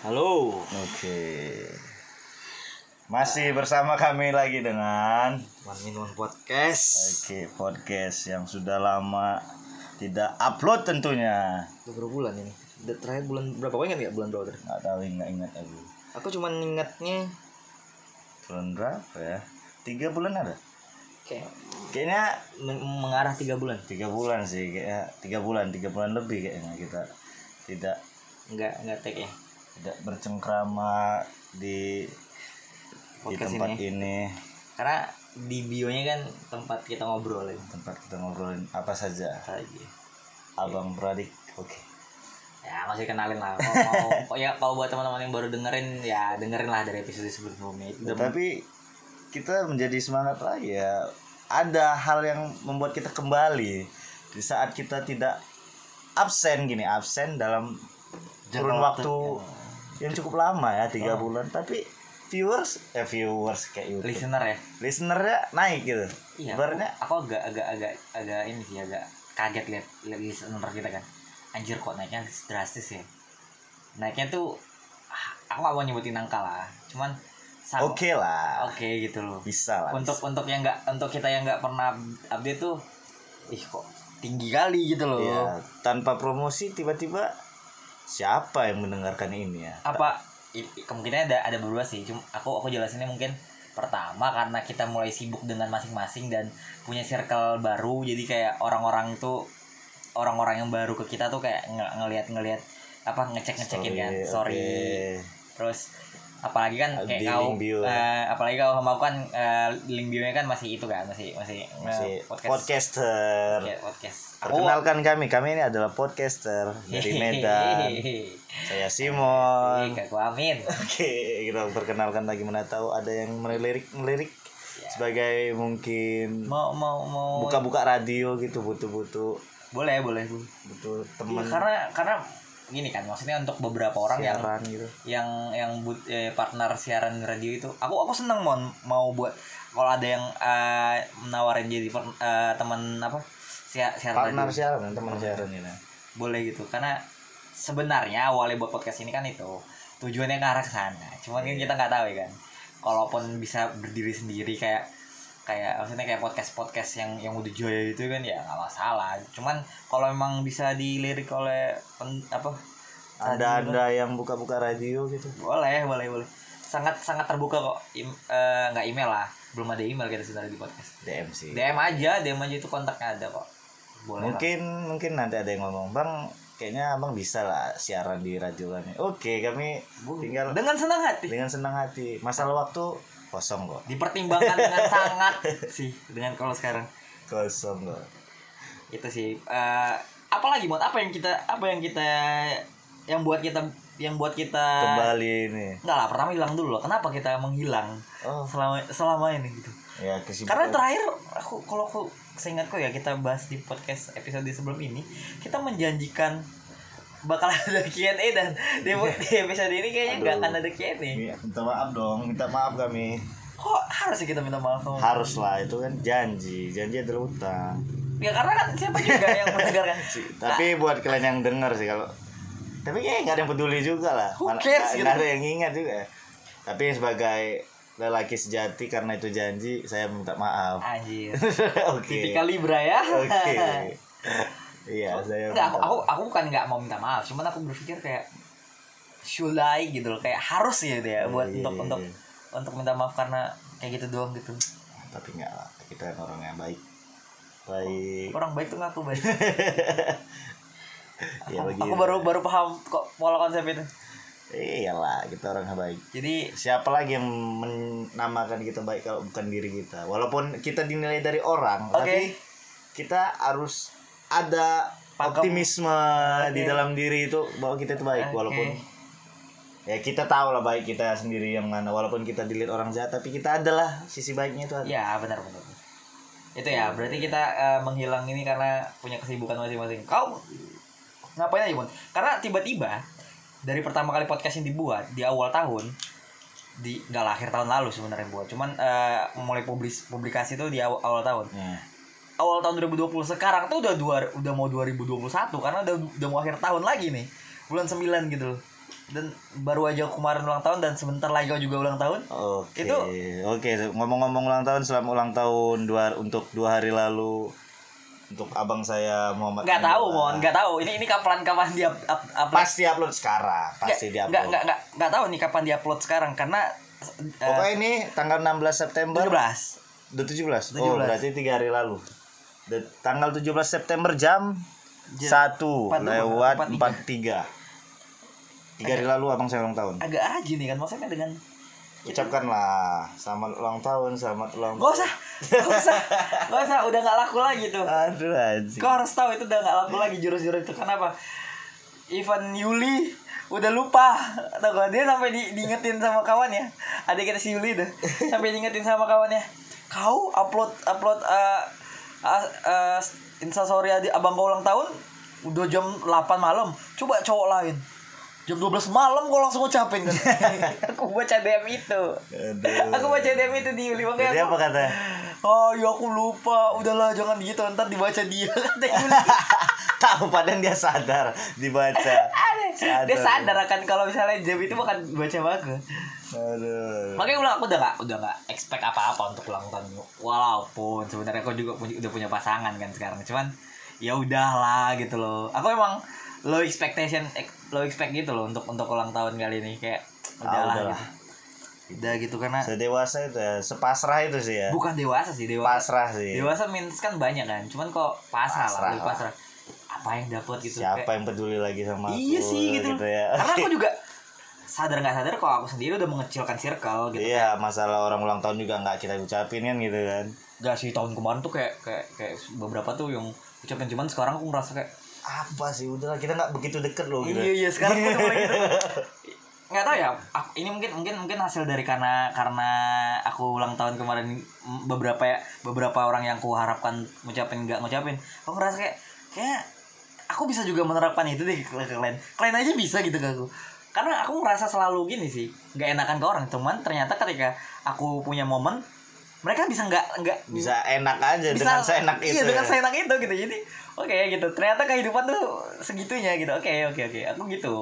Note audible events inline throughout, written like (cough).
Halo. Oke. Masih bersama kami lagi dengan One Minute Podcast. Oke podcast yang sudah lama tidak upload tentunya. Beberapa bulan ini. Udah terakhir bulan berapa? Kau ingat nggak bulan berapa terakhir? Nggak tahu nggak ingat aku. Aku cuma ingatnya Bulan berapa ya? Tiga bulan ada? kayak Kayaknya men- mengarah tiga bulan. tiga bulan sih kayaknya tiga bulan tiga bulan lebih kayaknya kita tidak Enggak enggak tag ya. Tidak bercengkrama di di Podcast tempat ini. ini. Karena di bionya kan tempat kita ngobrol ya. tempat kita ngobrolin apa saja Saja. abang beradik oke Ya masih kenalin lah. Mau, mau (laughs) ya kalau buat teman-teman yang baru dengerin ya dengerin lah dari episode sebelumnya. Itu tapi kita menjadi semangat lagi ya ada hal yang membuat kita kembali di saat kita tidak absen gini absen dalam kurun waktu, waktu yang cukup lama ya tiga bulan tapi viewers eh viewers kayak YouTube listener ya. listenernya naik gitu Iya. Ibaratnya Aku, aku agak agak agak agak ini sih agak kaget lihat lihat listener kita kan. Anjir kok naiknya drastis ya. Naiknya tuh aku gak mau nyebutin angka lah. Cuman oke lah Oke gitu loh. bisa lah Untuk untuk yang nggak untuk kita yang nggak pernah update tuh ih kok tinggi kali gitu loh. ya tanpa promosi tiba-tiba siapa yang mendengarkan ini ya? Apa? Kemungkinan ada ada beberapa sih. Cuma aku aku jelasinnya mungkin pertama karena kita mulai sibuk dengan masing-masing dan punya circle baru. Jadi kayak orang-orang tuh orang-orang yang baru ke kita tuh kayak nge- ngelihat-ngelihat apa ngecek-ngecekin kan? Sorry. oke. terus apalagi kan kayak kau eh, apalagi kalau sama aku kan eh, link bio-nya kan masih itu kan masih masih, masih podcast podcaster. Ya, podcast. Perkenalkan kami kami ini adalah podcaster dari Medan. (laughs) Saya Simon. Iya, aku amin. Oke kita perkenalkan lagi mana tahu ada yang melirik melirik sebagai mungkin mau mau mau buka-buka radio gitu butuh-butuh. Boleh boleh butuh teman. Karena karena gini kan maksudnya untuk beberapa orang yang siaran gitu. yang yang but- eh, partner siaran radio itu aku aku seneng mau mau buat kalau ada yang menawarin jadi per- eh, teman apa sia- siaran partner radio. siaran teman siaran ini boleh gitu karena sebenarnya awalnya buat podcast ini kan itu tujuannya ke arah ke sana. Cuman kan kita nggak tahu ya kan kalaupun bisa berdiri sendiri kayak kayak maksudnya kayak podcast podcast yang yang udah jaya itu kan ya nggak masalah. Cuman kalau memang bisa dilirik oleh pen- apa ada anda yang buka-buka radio gitu? Boleh boleh boleh. Sangat sangat terbuka kok. Im- eh, nggak email lah. Belum ada email kita sebenarnya di podcast. DM sih. Dm aja dm aja itu kontaknya ada kok. Boleh lah. mungkin mungkin nanti ada yang ngomong bang kayaknya abang bisa lah siaran di radio kami. Oke kami tinggal dengan senang hati. Dengan senang hati. Masalah waktu kosong kok. Dipertimbangkan dengan (laughs) sangat sih dengan kalau sekarang. Kosong kok. Itu sih. Eh, apalagi buat apa yang kita apa yang kita yang buat kita yang buat kita kembali ini. Enggak lah pertama hilang dulu loh. Kenapa kita menghilang oh. selama selama ini gitu? Ya kesibukan. Karena terakhir aku kalau aku seingatku ya kita bahas di podcast episode sebelum ini kita menjanjikan bakal ada Q&A dan di, di episode ini kayaknya nggak akan ada Q&A Iya, minta maaf dong minta maaf kami. Kok harus sih kita minta maaf sama harus lah itu kan janji janji adalah utang ya karena kan siapa juga yang mendengarkan? (laughs) Tapi buat kalian yang denger sih kalau tapi kayaknya nggak ada yang peduli juga lah. Who Mana- cares, nggak- gitu. ada yang ingat juga tapi sebagai lelaki sejati karena itu janji saya minta maaf. Anjir. (laughs) Oke. Tipikal Libra ya. Oke (laughs) iya saya Enggak, aku, aku aku bukan nggak mau minta maaf, cuman aku berpikir kayak should I gitu loh, kayak harus gitu ya buat Iya, untuk iya, untuk iya. untuk minta maaf karena kayak gitu doang gitu. tapi enggak lah kita orang yang baik baik Orang baik tuh ngaku baik. (laughs) ya aku, bagi aku baru baru paham kok pola konsep itu. iyalah kita orang yang baik Jadi siapa lagi yang menamakan kita baik kalau bukan diri kita walaupun kita dinilai dari orang Oke. tapi kita harus ada optimisme di dalam diri itu bahwa kita itu baik Oke. walaupun ya kita tahu lah baik kita sendiri yang mana walaupun kita dilihat orang jahat tapi kita adalah sisi baiknya itu ada ya benar benar. Itu ya, berarti kita eh, menghilang ini karena punya kesibukan masing-masing. Kau ngapain aja, Bun? Karena tiba-tiba dari pertama kali podcast yang dibuat di awal tahun di nggak lah akhir tahun lalu sebenarnya buat cuman eh, mulai publis publikasi itu di awal, awal tahun Ya. Awal tahun 2020 sekarang tuh udah dua udah mau 2021 karena udah udah mau akhir tahun lagi nih bulan 9 gitu loh dan baru aja kemarin ulang tahun dan sebentar lagi kau juga ulang tahun Oke, Itu- oke. Ngomong-ngomong ulang tahun, selamat ulang tahun dua untuk dua hari lalu untuk abang saya Muhammad. nggak tahu mohon nggak tahu ini ini kapan kapan dia up, up, upload Pasti upload sekarang, pasti dia upload. nggak nggak nggak tahu nih kapan dia upload sekarang karena uh, Pokoknya ini tanggal 16 September. 17 Udah 17. Oh, 17. berarti tiga hari lalu. The- tanggal 17 September jam Jam 1 42, lewat 43. 43. Tiga hari lalu abang saya ulang tahun. agak aja nih kan maksudnya dengan Ucapkanlah selamat ulang tahun, selamat ulang Gak usah, gak usah, gak usah, udah gak laku lagi tuh. Aduh anjing. Kau harus tahu itu udah gak laku lagi jurus-jurus itu. Kenapa? Ivan Yuli udah lupa Tau gak? Dia sampai di, diingetin sama kawannya Adik kita si Yuli tuh Sampai diingetin sama kawannya Kau upload upload uh, uh, uh, Instastory adik abang kau ulang tahun Udah jam 8 malam. Coba cowok lain. Jam 12 malam kau langsung ucapin kan? (laughs) Aku baca DM itu. Aduh. Aku baca DM itu di Yuli Makanya Jadi aku- apa katanya? Oh ya aku lupa Udahlah jangan gitu Ntar dibaca dia (laughs) (laughs) Tahu padahal dia sadar dibaca. Ada. Dia sadar akan kalau misalnya jam itu bukan baca bagus Aduh. Makanya ulang aku udah gak Udah gak expect apa-apa untuk ulang tahun Walaupun sebenarnya aku juga punya, udah punya pasangan kan sekarang Cuman ya udahlah gitu loh Aku emang low expectation ex- low expect gitu loh untuk untuk ulang tahun kali ini kayak Ah, udahlah udahlah. gitu. Udah gitu karena Sedewasa itu ya, sepasrah itu sih ya. bukan dewasa sih dewasa. Pasrah sih. Dewasa means kan banyak kan. Cuman kok pasrah, Pasrah lah, lah. pasrah. Apa yang dapat gitu Siapa kayak- yang peduli lagi sama aku? Iya sih gitu. ya. Karena aku (laughs) juga sadar nggak sadar kok aku sendiri udah mengecilkan circle gitu. Iya, masalah orang ulang tahun juga nggak kita ucapin kan gitu kan. Gak sih tahun kemarin tuh kayak kayak kayak beberapa tuh yang ucapin cuman sekarang aku ngerasa kayak Apa sih udahlah kita nggak begitu deket loh gitu. iya iya sekarang udah mulai (laughs) gitu. Nggak tahu ya. aku- ini mungkin mungkin mungkin hasil dari karena karena aku ulang tahun kemarin beberapa ya beberapa orang yang aku harapkan ngucapin nggak ngucapin. Aku ngerasa kayak kayak aku bisa juga menerapkan itu deh ke, kalian. Kalian aja bisa gitu ke aku. Karena aku ngerasa selalu gini sih, nggak enakan ke orang. Cuman ternyata ketika aku punya momen, mereka bisa nggak nggak Bisa enak aja dengan seenak itu. iya dengan ya. seenak itu gitu jadi oke gitu ternyata kehidupan tuh segitunya gitu oke oke oke aku gitu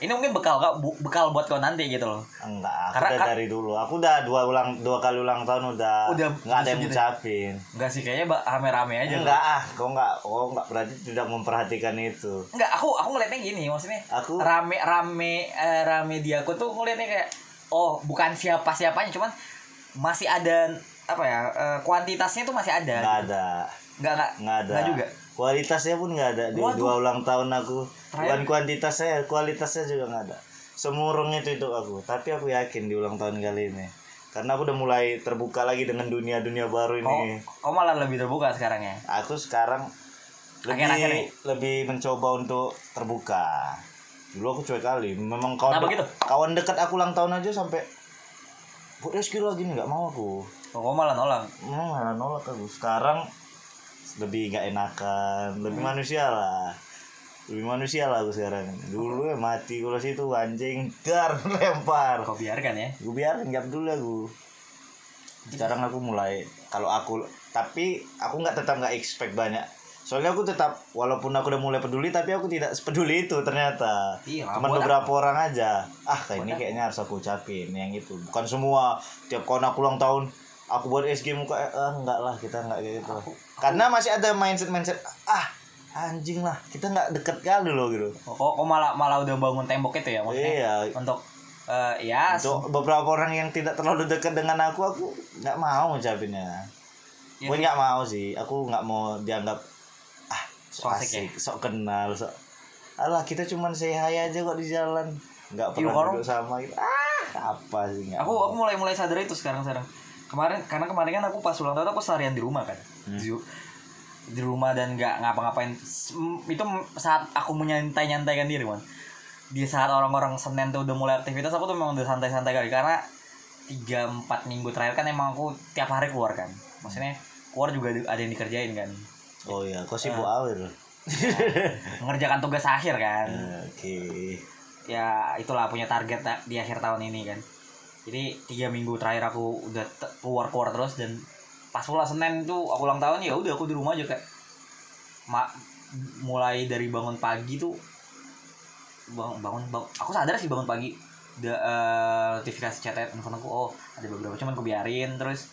ini mungkin bekal kak bu- bekal buat kau nanti gitu loh Enggak, aku Karena udah dari dulu. Aku udah dua ulang dua kali ulang tahun udah Udah nggak ada yang segitu. ngucapin. enggak sih kayaknya rame-rame aja Enggak ah, kok enggak, kok enggak berarti tidak memperhatikan itu. enggak aku aku ngeliatnya gini maksudnya Aku- rame rame eh, rame di aku tuh ngeliatnya kayak oh bukan siapa siapanya cuman masih ada apa ya eh, kuantitasnya tuh masih ada Enggak gitu. ada. enggak enggak Enggak ada. enggak juga Kualitasnya pun enggak ada di Waduh. dua ulang tahun aku. Bukan kuantitasnya, kualitasnya juga enggak ada. Semurung itu itu aku, tapi aku yakin di ulang tahun kali ini. Karena aku udah mulai terbuka lagi dengan dunia-dunia baru kau ini. kau malah lebih terbuka sekarang ya Aku sekarang lebih Akhir-akhir nih. lebih mencoba untuk terbuka. Dulu aku cuek kali. Memang kawan de- gitu? kawan dekat aku ulang tahun aja sampai buat rescue lagi nih nggak mau aku. Oh, kau malah nolak malah nolak aku. Sekarang lebih nggak enakan, lebih Hmm. manusia lah. Lebih manusia lah aku sekarang. Dulu ya mati kalau situ anjing dar (laughs) lempar. kau biarkan ya Gue biarin nggak peduli aku. Sekarang aku mulai kalau aku tapi aku nggak tetap nggak expect banyak. Soalnya aku tetap walaupun aku udah mulai peduli tapi aku tidak sepeduli itu ternyata. Iya, buat beberapa orang aja. Ah, kayak ini kayaknya harus aku ucapin yang itu. Bukan semua tiap kawan aku ulang tahun aku buat SG muka eh, ah, enggak lah kita enggak kayak gitu. Karena masih ada mindset mindset ah anjing lah kita nggak deket kali loh gitu. Oh, kok, kok malah malah udah bangun tembok itu ya maksudnya Iya. untuk eh, ya Untuk beberapa orang yang tidak terlalu dekat dengan aku, aku nggak mau ngucapinnya. Iya Gue nggak mau sih. Aku nggak mau dianggap ah So sok asik ya? asik, sok kenal, sok. Alah kita cuman hi aja kok di jalan. Nggak pernah kalau- duduk sama gitu. Ah apa sih nggak aku mau. aku mulai mulai sadar itu sekarang sekarang kemarin karena kemarin kan aku pas ulang tahun aku seharian di rumah kan Hmm. Di, rumah dan nggak ngapa-ngapain. Itu saat aku menyantai nyantaikan diri man di saat orang-orang senin tuh udah mulai aktivitas aku tuh memang udah santai-santai kali. Karena tiga empat minggu terakhir kan emang aku tiap hari keluar kan. Maksudnya keluar juga ada yang dikerjain kan. Oh iya, kok sibuk Ah. awir. (laughs) mengerjakan tugas akhir kan. Oke. ya itulah punya target ta- di akhir tahun ini kan. Jadi tiga minggu terakhir aku udah keluar keluar terus dan pas pula senin tuh aku ulang tahun ya udah aku di rumah aja kayak ma mulai dari bangun pagi tuh bangun bangun, bangun. Aku sadar sih bangun pagi da, eh, notifikasi chat handphone aku oh ada beberapa cuman aku biarin. Terus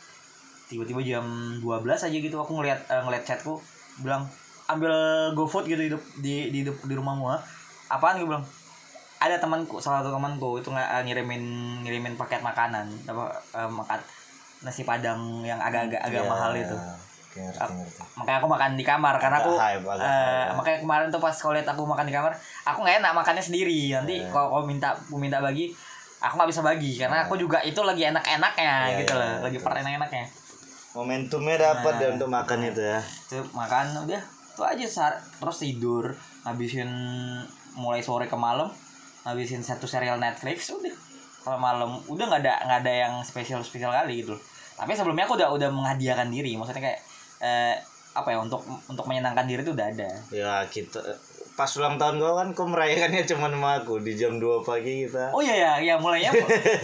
tiba-tiba jam 12 aja gitu aku ngeliat eh, ngeliat chatku bilang ambil GoFood gitu hidup di di di rumahmu ah. apaan? Gue bilang ada temanku salah satu temanku itu eh, ngirimin ngirimin paket makanan apa eh, makan nasi padang yang agak-agak agak Iya, mahal itu oke, ngerti, ngerti. makanya aku makan di kamar karena aku hype, eh, hype. makanya kemarin tuh pas kalau lihat aku makan di kamar aku nggak enak makannya sendiri nanti Iya. kalau kalau minta aku minta bagi aku nggak bisa bagi karena aku juga itu lagi enak-enaknya Iya, gitu iya, loh iya, lagi betul. per enak-enaknya momentumnya dapat Nah. ya untuk makan itu ya itu makan udah itu aja sar- terus tidur ngabisin mulai sore ke malam ngabisin satu serial Netflix udah kalau malam udah nggak ada nggak ada yang spesial spesial kali gitu. Tapi sebelumnya aku udah udah menghadiahkan diri. Maksudnya kayak eh, apa ya untuk untuk menyenangkan diri itu udah ada. Ya kita pas ulang tahun gua kan kau merayakannya cuma sama aku di jam 2 pagi kita. Oh iya ya, ya mulainya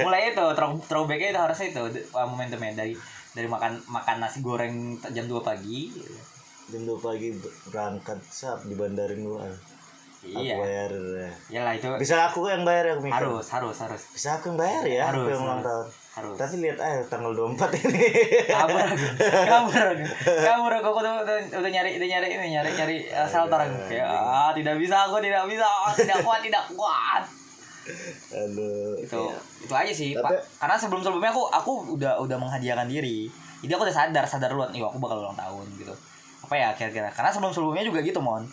mulai itu throw, throwbacknya itu harusnya itu momentumnya dari dari makan makan nasi goreng jam 2 pagi. jam 2 pagi berangkat sap di bandarin gua aku Iya. bayar. Ya. Iyalah itu bisa aku yang bayar yang mikir harus harus harus. Bisa aku yang bayar ya Harus, aku yang ulang tahun. harus. tapi lihat aja tanggal 24 ini. Kabur aku (laughs) kabur aku. Kabur aku aku udah, udah, udah nyari udah nyari ini nyari nyari uh, shelter aku. kayak ah tidak bisa aku tidak bisa. Tidak kuat tidak kuat. Aduh. Itu iya. itu aja sih Tapi- pak karena sebelum sebelumnya aku aku udah udah menghadiahkan diri. Jadi aku udah sadar sadar duluan iya aku bakal ulang tahun gitu. Apa ya kira-kira. Karena sebelum sebelumnya juga gitu mon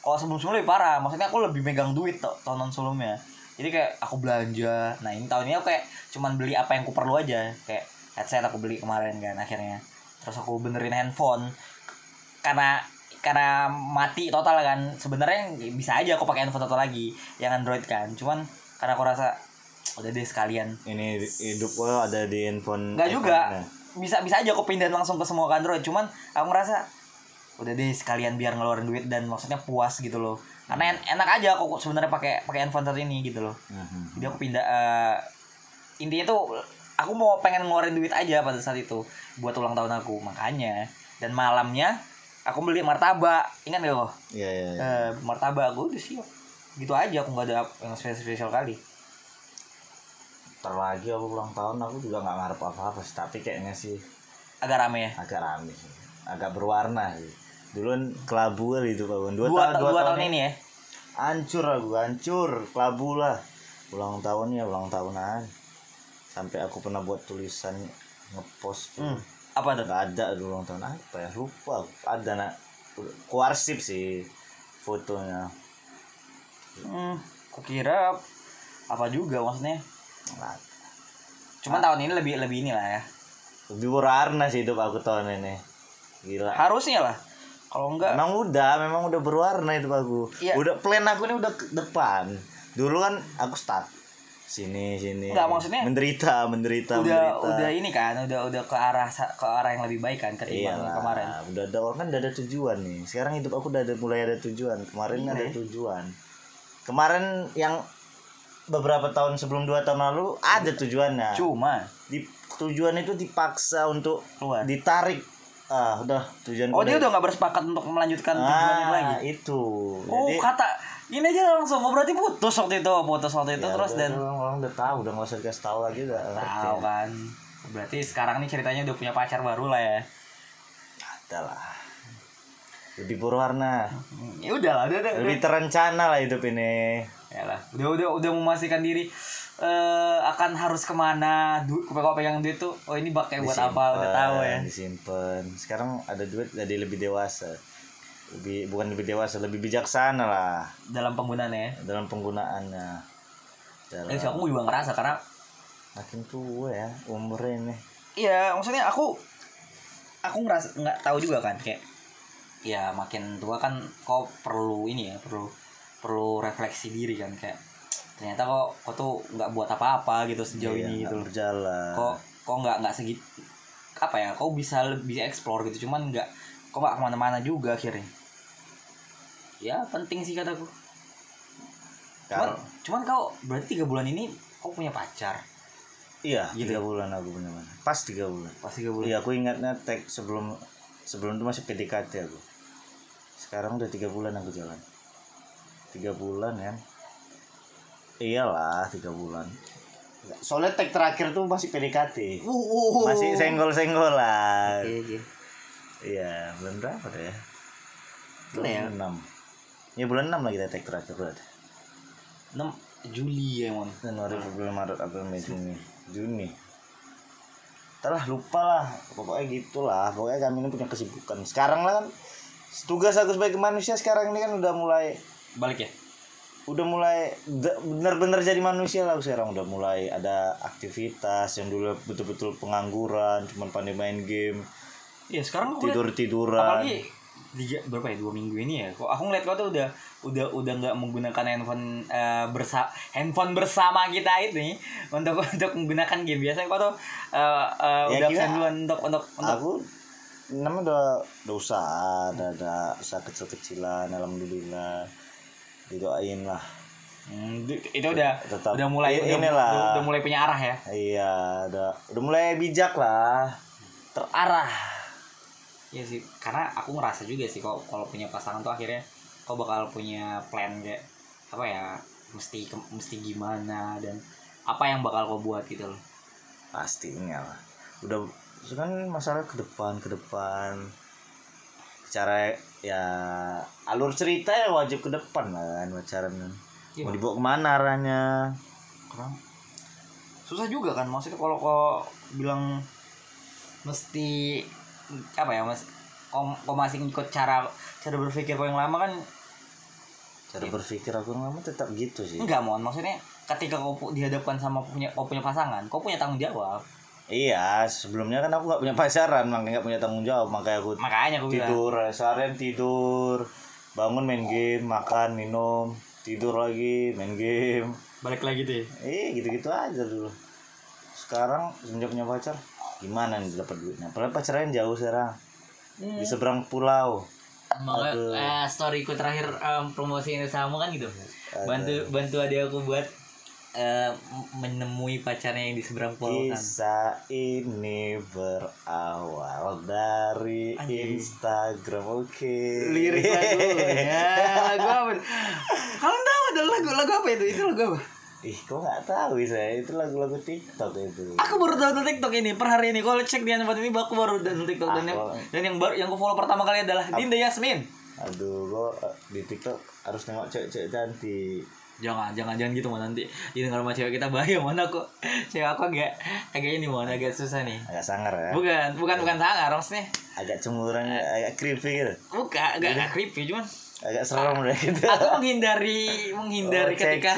kalau sebelum sebelumnya lebih parah maksudnya aku lebih megang duit tuh tahun sebelumnya jadi kayak aku belanja nah ini tahun ini aku kayak cuman beli apa yang aku perlu aja kayak headset aku beli kemarin kan akhirnya. Terus aku benerin handphone karena karena mati total kan. Sebenarnya bisa aja aku pakai handphone total lagi yang android kan. Cuman karena aku rasa udah deh sekalian. Ini hidup gua ada di handphone nggak juga. bisa bisa aja aku pindahin langsung ke semua ke android. Cuman aku ngerasa udah deh sekalian biar ngeluarin duit dan maksudnya puas gitu loh. Karena en- enak aja aku sebenarnya pakai pakai saat ini gitu loh. Mhm. jadi aku pindah eh, intinya tuh aku mau pengen ngeluarin duit aja pada saat itu buat ulang tahun aku. Makanya dan malamnya aku beli martabak. Ingat gak kok iya iya iya. eh, martabak aku udah siap. Gitu aja aku nggak ada yang spesial spesial kali. Ntar lagi aku ulang tahun aku juga nggak ngarep apa-apa sih tapi kayaknya sih agak rame ya? agak rame sih. Agak berwarna sih dulu kan kelabu kali itu kawan dua, dua, tahun dua, tahun ini ya? Hancur aku hancur. Kelabu lah. Ulang tahun ya ulang tahunan. Sampai aku pernah buat tulisan ngepost tuh. Hmm. apa tuh? Nggak ada dulu ulang tahun. Apa ya? Lupa ada nak. Kuarsip sih fotonya. Hmm, kukira apa juga maksudnya? Nah, cuman tahun ini lebih lebih inilah ya. Lebih berwarna sih hidup aku tahun ini. Gila. Harusnya lah kalau enggak Memang udah, memang udah berwarna itu aku. Iya. Udah plan aku ini udah ke depan. Dulu kan aku start sini sini. Enggak, maksudnya menderita, menderita, udah menderita. udah ini kan udah udah ke arah ke arah yang lebih baik kan Iya ketimbang yang kemarin Udah ada orang kan udah ada tujuan nih. Sekarang hidup aku udah ada mulai ada tujuan. Kemarin Iya, ada ya. tujuan. Kemarin yang beberapa tahun sebelum dua tahun lalu ada tujuannya. cuma Di, tujuan itu dipaksa untuk keluar ditarik. Ah, udah tujuan oh dia udah. nggak bersepakat untuk melanjutkan tujuan itu lagi? Ah, itu. oh Jadi kata ini aja langsung oh berarti putus waktu itu putus waktu itu Ya, terus udah, dan orang, orang udah tahu udah nggak usah dikasih tahu lagi udah tahu kan. Berarti sekarang nih ceritanya udah punya pacar baru lah ya? Ada lah. Lebih berwarna. Hmm, ya udah lah udah udah, udah. lebih terencana lah hidup ini. Ya lah udah udah udah memastikan diri eh akan harus ke mana? Duit kalau pegang duit tuh oh ini pakai buat apa? Udah tahu ya. disimpan. Sekarang ada duit jadi lebih dewasa. Lebih bukan lebih dewasa lebih bijaksana lah. Dalam penggunaannya ya? Dalam penggunaannya. Dalam Eh, aku juga ngerasa karena makin tua ya umur ini. Iya, maksudnya aku aku ngerasa nggak tahu juga kan kayak ya makin tua kan kok perlu ini ya perlu perlu refleksi diri kan kayak ternyata kok kok tuh nggak buat apa-apa gitu sejauh Iya, ini gitu berjalan kok kok nggak nggak segit apa ya kok bisa lebih explore gitu cuman nggak kok nggak ke mana-mana juga akhirnya ya penting sih kataku cuman cuman kau berarti tiga bulan ini kau punya pacar iya Gitu. tiga bulan aku punya mana pas tiga bulan pas tiga bulan Iya aku ingatnya tag sebelum sebelum itu masih PDKT aku. Sekarang udah tiga bulan aku jalan. Tiga bulan kan. Iyalah tiga bulan. Soalnya tag terakhir tuh masih PDKT Uh, masih senggol-senggolan. Oke, oke. iya bulan berapa deh ya? Bulan ya? bulan enam. Ya bulan enam lah kita tag terakhir berarti. 6 Juli ya, Mon. Januari Februari Maret April Mei Juni. Juni. Entahlah lupa lah pokoknya gitulah. Pokoknya kami ini punya kesibukan. Sekarang lah kan tugas aku sebagai manusia sekarang ini kan udah mulai Balik ya? Udah mulai bener-bener jadi manusia lah sekarang. Udah mulai ada aktivitas yang dulu betul-betul pengangguran cuman pandai main game. Iya, sekarang aku tidur tiduran apalagi tiga berapa ya dua minggu ini ya? Kok aku ngeliat kau tuh udah udah udah nggak menggunakan handphone eh, bersa handphone bersama kita itu nih untuk (laughs) untuk menggunakan game. Biasa kau tuh eh, eh, Ya, udah absen duluan untuk untuk untuk aku namanya udah udah usaha ada ada usaha kecil-kecilan alhamdulillah didoain lah. Hmm, itu udah Tetap. udah mulai udah, inilah. udah, udah mulai punya arah ya? Iya udah udah mulai bijak lah. Terarah. Iya sih karena aku ngerasa juga sih kok kalau punya pasangan tuh akhirnya kau bakal punya plan kayak apa ya mesti ke- mesti gimana dan apa yang bakal kau buat gitu loh. Pastinya lah. Udah kan masalah ke depan ke depan cara ya alur cerita ya wajib ke depan lah kan pacaran. Kan Iya. mau dibawa ke mana arahnya? Kurang. Susah juga kan maksudnya kalau kau bilang mesti apa ya mas kau, kau masih ngikut cara cara berpikir kau yang lama kan cara berpikir aku lama tetap gitu sih. Enggak mohon maksudnya ketika kau dihadapkan sama punya kau punya pasangan kau punya tanggung jawab iya sebelumnya kan aku nggak punya pacaran makanya nggak punya tanggung jawab. Makanya aku makanya aku bilang. tidur seharian tidur bangun main game makan minum tidur lagi main game. Balik lagi tuh ya. eh gitu-gitu aja dulu. Sekarang semenjak punya pacar gimana nih dapat duitnya? Padahal pacaran jauh sekarang. Di seberang pulau. Makanya Aduh. eh, storyku terakhir em, promosiin usahamu kan gitu. Bantu bantu adik aku buat eh, menemui pacarnya yang di seberang pulau kan. kisah ini berawal dari Anjing. Instagram oke Lirik lagunya. Lagu apa? tuh? Kalian tahu ada lagu lagu apa itu? Itu lagu apa? ih kok nggak tahu saya itu lagu-lagu TikTok itu Aku baru download TikTok ini per hari ini. Kalau cek di handphone ini aku baru download TikTok dan yang, Aku- dan yang baru yang aku follow pertama kali adalah Dinda Yasmin. aduh kok eh, di TikTok harus nengok cewek-cewek cantik Jangan, jangan, jangan gitu mau nanti. Ini kalau sama cewek kita bahaya mana kok. Cewek aku agak agak ini mau agak susah nih. agak sangar ya? Bukan, bukan bukan sangar maksudnya. agak cemburan agak creepy gitu. Bukan, agak, agak creepy cuman. agak serem deh gitu. Aku menghindari menghindari Oh, ketika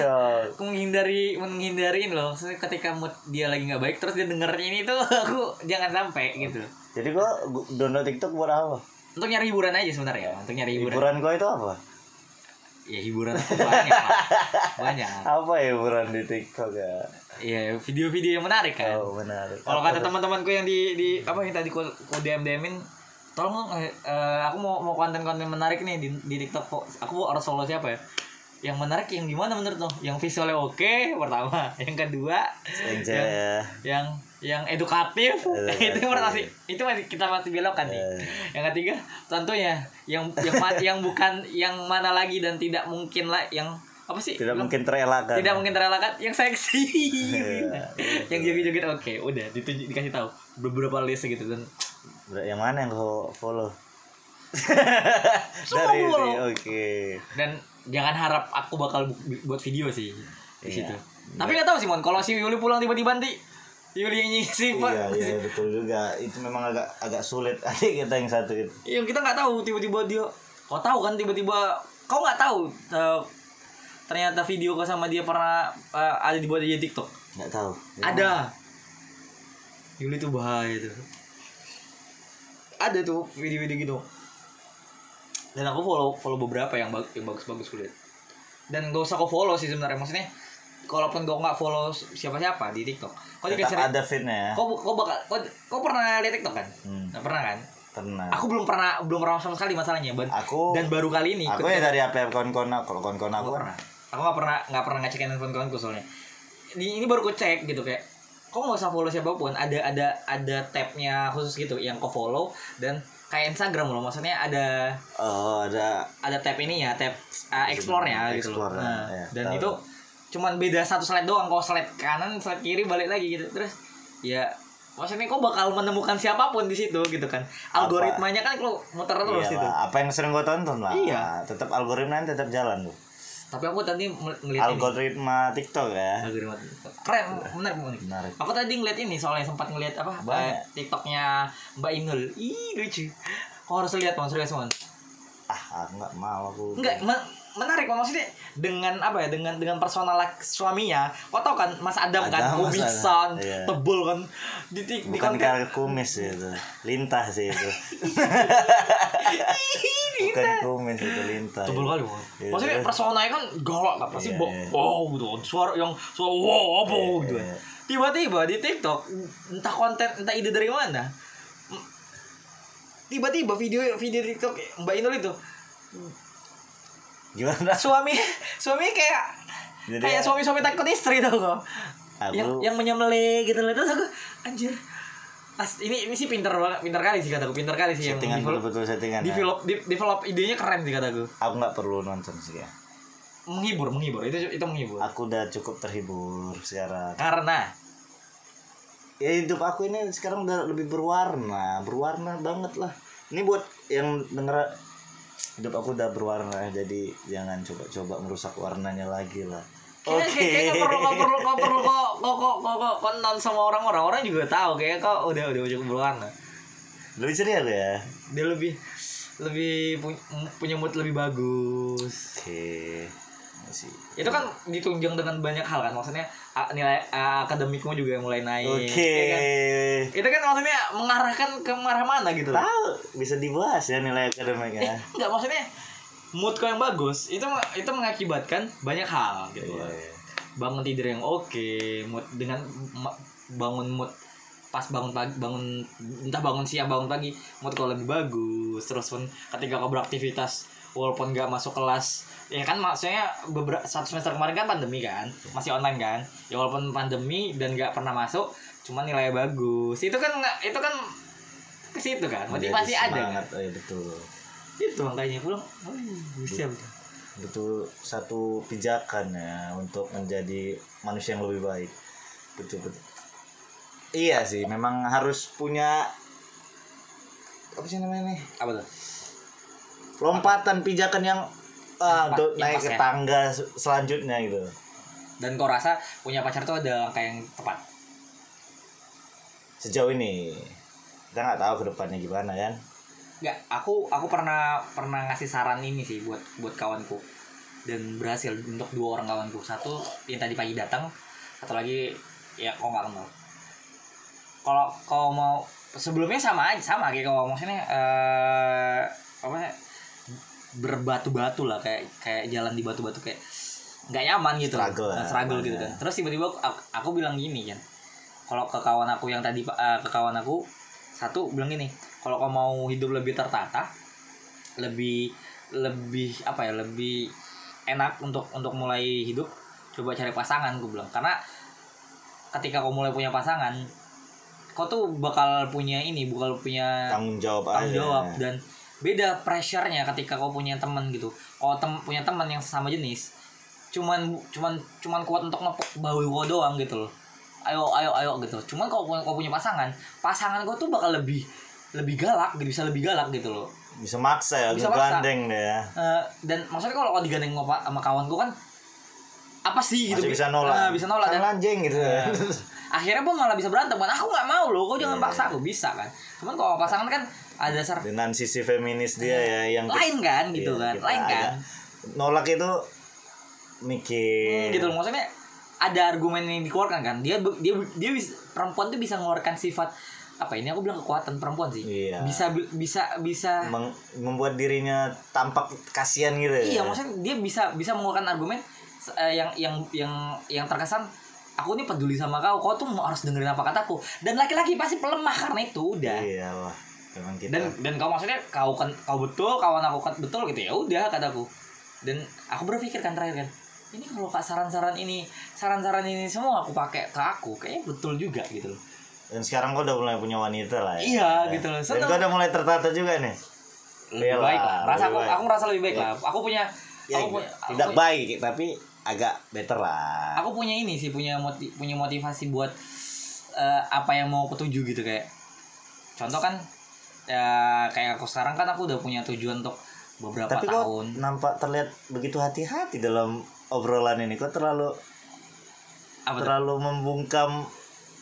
aku menghindari menghindari ini loh. Maksudnya ketika mood dia lagi nggak baik terus dia denger ini tuh (laughs) aku jangan sampai gitu. Jadi kok download TikTok buat apa? Untuk nyari hiburan aja sebenarnya untuk nyari hiburan. Hiburan kau itu apa ya hiburan aku banyak lah. banyak. Apa ya hiburan di TikTok ya? Ya video-video yang menarik kan? Oh benar kalau kata teman-temanku yang di di apa yang tadi ku, ku DM DMin tolong eh, eh, aku mau mau konten-konten menarik nih di, di TikTok kok. Aku harus follow siapa ya? Yang menarik yang gimana menurut lo? Yang visualnya oke pertama. Yang kedua yang ya. yang yang edukatif. (laughs) Itu masih itu masih kita masih belokkan nih Eh. yang ketiga tentunya yang yang yang bukan yang mana lagi dan tidak mungkin lah yang apa sih? Tidak mungkin terelakkan. tidak mungkin terelakkan yang seksi. (laughs) Iya. yang joget-joget oke udah ditunjuk dikasih tahu. Beberapa list gitu dan yang mana yang kau follow? (laughs) Semua dari follow. ini oke. Dan jangan harap aku bakal bu- buat video sih di Iya. situ. Tapi nggak tahu sih mon kalau si Yuli pulang tiba-tiba nanti Yuli yang ngisi pak. Iya iya betul juga. Itu memang agak agak sulit. (laughs) Adik kita yang satu itu. Yang kita nggak tahu tiba-tiba dia kau tahu kan tiba-tiba kau nggak tahu eh, ternyata video kau sama dia pernah eh, ada dibuat di TikTok? Nggak tahu. Ada. Yuli tuh bahaya tuh. Ada tuh video-video gitu. Dan aku follow follow beberapa yang bagus yang bagus-bagus kulihat dan gak usah kau follow sih sebenarnya maksudnya kalaupun kau nggak follow siapa-siapa di TikTok kau tetap dikasih ada fitnya ya? kau kau bakal kau, kau pernah lihat TikTok kan? Hmm. pernah kan? Pernah. Aku belum pernah belum pernah sama sekali masalahnya Ban- Aku- dan baru kali ini aku ya dari apa kawan-kawan aku kalau kawan-kawan aku Aku pernah. Aku nggak pernah nggak pernah ngecekin handphone kawanku soalnya. Ini ini baru ku cek gitu kayak kok nggak usah follow siapa pun ada ada ada tabnya khusus gitu yang kau follow dan kayak Instagram loh maksudnya ada oh ada ada tab ini ya tab uh, explore nya gitu loh. Explore, Nah, ya, dan tahu. itu cuman beda satu slide doang kalau slide kanan slide kiri balik lagi gitu. Terus ya maksudnya kok bakal menemukan siapa pun di situ gitu kan. Algoritmanya kan kalau muter terus Iya itu apa yang sering gue tonton lah Iya. tetap algoritma tetap jalan tuh tapi aku tadi mel- ngeliat ini. Algoritma TikTok ya. Algoritma TikTok. keren menarik menarik. Aku tadi ngeliat ini soalnya sempat ngeliat apa Banyak. eh, tiktoknya mbak Inul. Ih lucu. Kau harus lihat mon serius mon ah aku nggak mau aku. Enggak menarik maksudnya dengan apa ya dengan dengan personal suaminya kau tau kan Mas Adam kan Adam, Mas kumisan. Iya. tebel kan di, di, di bukan konten karena kumis itu lintah sih itu bukan kumis itu lintah tebel kali Mon. Iya, maksudnya terus? personanya kan galak kan pasti Iya, bo- iya. wow gitu kan. suara yang suara wow apa Iya, gitu kan. iya. tiba-tiba di TikTok entah konten entah ide dari mana tiba-tiba video video TikTok Mbak Inul itu gimana? Suami suami kayak Jadi kayak ya- suami-suami takut istri tau kok. Aku- yang yang menyembelih gitu loh. Terus aku anjir. As, ini ini sih pinter banget pinter kali sih kataku pinter kali sih settingan yang develop betul-betul settingan ya. develop de- develop idenya keren sih kataku aku nggak perlu nonton sih ya. Menghibur menghibur. Itu itu menghibur. Aku udah cukup terhibur sekarang. Karena? Ya hidup aku ini sekarang udah lebih berwarna. Berwarna banget lah. Ini buat yang denger hidup aku udah berwarna jadi jangan coba-coba merusak warnanya lagi lah. (laughs) Oke. kayaknya kok perlu kok perlu kok perlu kok kok kok kok non sama orang-orang orang juga tahu kayak kok udah udah cukup berwarna. Lebih ceria aku ya? Dia lebih lebih punya, mood lebih bagus. Oke masih itu kan ditunjang dengan banyak hal kan maksudnya nilai akademikmu juga mulai naik oke ya kan? itu kan maksudnya mengarahkan ke arah mana gitu loh tahu bisa dibahas ya nilai eh, akademiknya enggak maksudnya mood kau yang bagus itu itu mengakibatkan banyak hal gitu loh. iya. bangun tidur yang oke mood dengan bangun mood pas bangun pagi bangun entah bangun siang bangun pagi mood kau lebih bagus terus pun ketika kau beraktivitas walaupun nggak masuk kelas ya kan maksudnya beberapa satu semester kemarin kan pandemi kan masih online kan. Ya walaupun pandemi dan nggak pernah masuk cuman nilai bagus. Itu kan itu kan ke situ kan motivasi ada kan. eh, betul. Itu makanya pulang oh, bisa betul. betul satu pijakan ya untuk menjadi manusia yang lebih baik. Betul betul. Iya sih memang harus punya apa sih namanya nih? Apa tuh lompatan pijakan yang Yang untuk naik pas ke ya. tangga se- selanjutnya gitu. Dan kau rasa punya pacar tuh ada langkah yang tepat? Sejauh ini kita nggak tahu ke depannya gimana kan? Nggak, aku aku pernah pernah ngasih saran ini sih buat buat kawanku. Dan berhasil untuk dua orang kawanku. Satu yang tadi pagi datang satu lagi ya kau nggak kenal. Kalau kau mau sebelumnya sama aja sama kayak kau maksudnya eh apa ya, berbatu-batu lah kayak kayak jalan di batu-batu kayak nggak nyaman gitu. Struggle ya, struggle gitu kan. Terus tiba-tiba aku, aku bilang gini kan kalau ke kawan aku yang tadi eh, ke kawan aku satu bilang gini kalau kau mau hidup lebih tertata lebih lebih apa ya lebih enak untuk untuk mulai hidup coba cari pasangan gue bilang. Karena ketika kau mulai punya pasangan kau tuh bakal punya ini bakal punya tanggung jawab tanggung aja. jawab dan beda pressure-nya ketika kau punya teman gitu. Kalau tem punya teman yang sama jenis cuman cuman cuman kuat untuk ngepok bau kau doang gitu loh. Ayo ayo ayo gitu. Cuman kalau punya kau punya pasangan pasangan kau tuh bakal lebih lebih galak gitu bisa lebih galak gitu loh. Bisa maksa ya Bisa maksa. gandeng deh ya. Eh, dan maksudnya kalau kau digandeng sama, sama kawan gue kan apa sih gitu? Masih bisa nolak. Eh, bisa nolak dan Kan anjing gitu ya. (laughs) Akhirnya pun malah bisa berantem kan? Aku nggak mau loh kau jangan Iya. paksa aku bisa kan? Cuman kalau pasangan kan ada dasar dengan sisi feminis dia ya yang lain kan gitu Iya, kan kita lain kan. Nolak itu mikir. Gitu loh. Maksudnya ada argumen yang dikeluarkan kan? Dia dia dia bisa perempuan tuh bisa mengeluarkan sifat apa ini aku bilang kekuatan perempuan sih. Iya. bisa bisa bisa Meng- membuat dirinya tampak kasihan gitu ya. Iya maksudnya dia bisa bisa mengeluarkan argumen eh, yang yang yang yang terkesan aku ini peduli sama kau kau tuh harus dengerin apa kataku. Dan laki-laki pasti pelemah karena itu udah. Iya memang kita. Dan dan kau maksudnya kau kan kau betul kawan aku kan betul gitu ya udah kataku dan aku berpikir kan terakhir kan ini kalau kak saran-saran ini saran-saran ini semua aku pakai ke aku kayaknya betul juga gitu loh. Dan sekarang kau udah mulai punya wanita lah ya. Iya, gitu loh. dan kau udah mulai tertata juga nih. Lebih Iya baik lah, rasa aku baik. aku merasa lebih baik lah. Aku punya ya, aku punya tidak aku- baik tapi agak better lah. Aku punya ini sih punya moti punya motivasi buat eh, apa yang mau aku tuju gitu kayak contoh kan ya kayak aku sekarang kan aku udah punya tujuan untuk beberapa tapi kok tahun. nampak terlihat begitu hati-hati dalam obrolan ini? Kok terlalu apa terlalu membungkam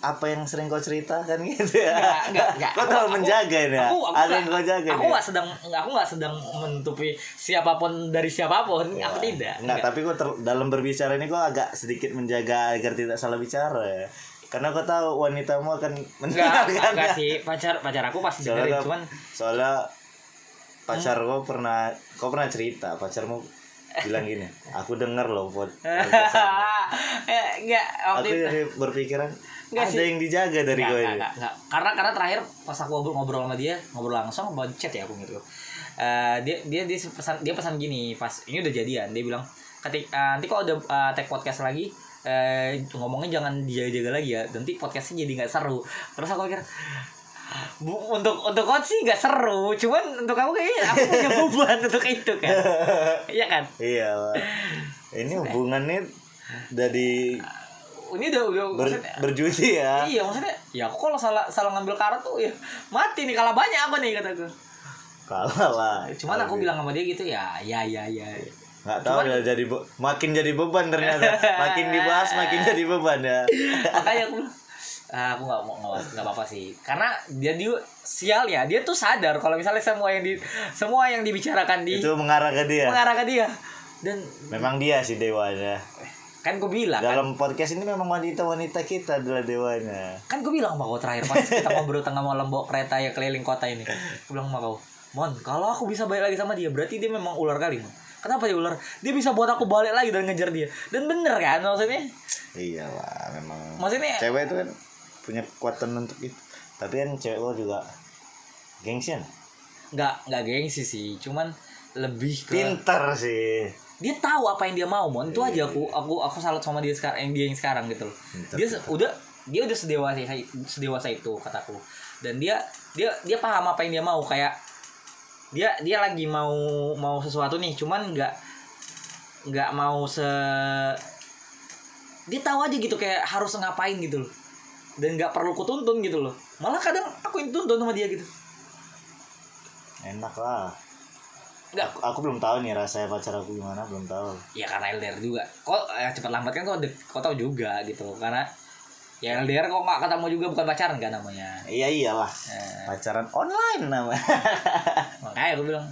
apa yang sering kau ceritakan gitu ya? Enggak, enggak, kau terlalu aku- menjaga ini ya? aku, aku ada nggak- yang kau jaga aku nih nggak sedang aku nggak sedang menutupi siapa pun dari siapa pun. Aku tidak. Enggak, tapi kok ter- dalam berbicara ini kok agak sedikit menjaga agar tidak salah bicara ya. Karena kau tahu wanitamu akan enggak mendengarkan. enggak sih pacar pacar aku pasti dengerin Soalnya, cuman soalnya pacar kau pernah kau pernah cerita pacarmu (laughs) bilang gini, aku dengar loh. (laughs) Eh, enggak aku itu jadi berpikiran Enggak ada sih. yang dijaga dari Nggak, nggak, ini. nggak, nggak. Karena karena terakhir pas aku ngobrol, ngobrol sama dia, ngobrol langsung chat ya aku gitu. Eh, dia dia dia pesan dia pesan gini pas ini udah jadian dia bilang ketik eh, nanti kalau udah eh, tag podcast lagi eh ngomongnya jangan dijaga-jaga lagi ya nanti podcastnya jadi nggak seru terus aku pikir Bu, untuk untuk kau sih nggak seru cuman untuk kamu kayaknya aku punya (laughs) beban untuk itu kan iya kan Iya. Ini hubungannya dari ini udah udah ber, maksudnya- berjudi ya. Iya maksudnya ya aku kalau salah salah ngambil karat tuh ya mati nih kalah banyak apa nih kataku. Kalah lah. Cuman aku bilang sama dia gitu ya ya ya ya. Nggak tahu udah jadi be- makin jadi beban ternyata. Makin dibahas makin jadi beban ya. (laughs) Makanya aku "Ah, aku nggak mau nggak apa-apa sih. Karena dia dia sial ya dia tuh sadar kalau misalnya semua yang di semua yang dibicarakan di itu mengarah ke dia. mengarah ke dia. Dan memang dia sih dewanya. Kan gue bilang kan, dalam podcast ini memang wanita-wanita kita adalah dewanya. Kan gue bilang sama kau terakhir pas kita ngobrol tengah malam bawa kereta ya keliling kota ini. Gue bilang sama kau Mon kalau aku bisa balik lagi sama dia berarti dia memang ular kali Mon kenapa dia ular? Dia bisa buat aku balik lagi dan ngejar dia. Dan bener kan maksudnya? Iyalah memang. Maksudnya cewek itu kan punya kekuatan untuk itu. Tapi kan cewek lo juga gengsian nggak nggak gengsi sih. Cuman lebih ke pinter sih. Dia tahu apa yang dia mau mon. Itu aja aku aku aku salut sama dia sekarang yang dia yang sekarang gitu loh. Dia se- udah dia udah sedewasa sedewasa itu kataku. Dan dia dia dia paham apa yang dia mau. Kayak dia dia lagi mau mau sesuatu nih cuman nggak nggak mau se dia tahu aja gitu kayak harus ngapain gitu loh. Dan nggak perlu kutuntun gitu loh. Malah kadang aku yang tuntun sama dia gitu. Enak lah. Nggak. Aku, aku belum tahu nih rasanya pacar aku gimana belum tahu. Ya karena LDR juga. Kok eh, cepat lambat kan kok kok tahu juga gitu. Karena ya LDR kok nggak ketemu juga bukan pacaran kan namanya. Iya iyalah. Eh, pacaran online namanya (laughs) makanya aku bilang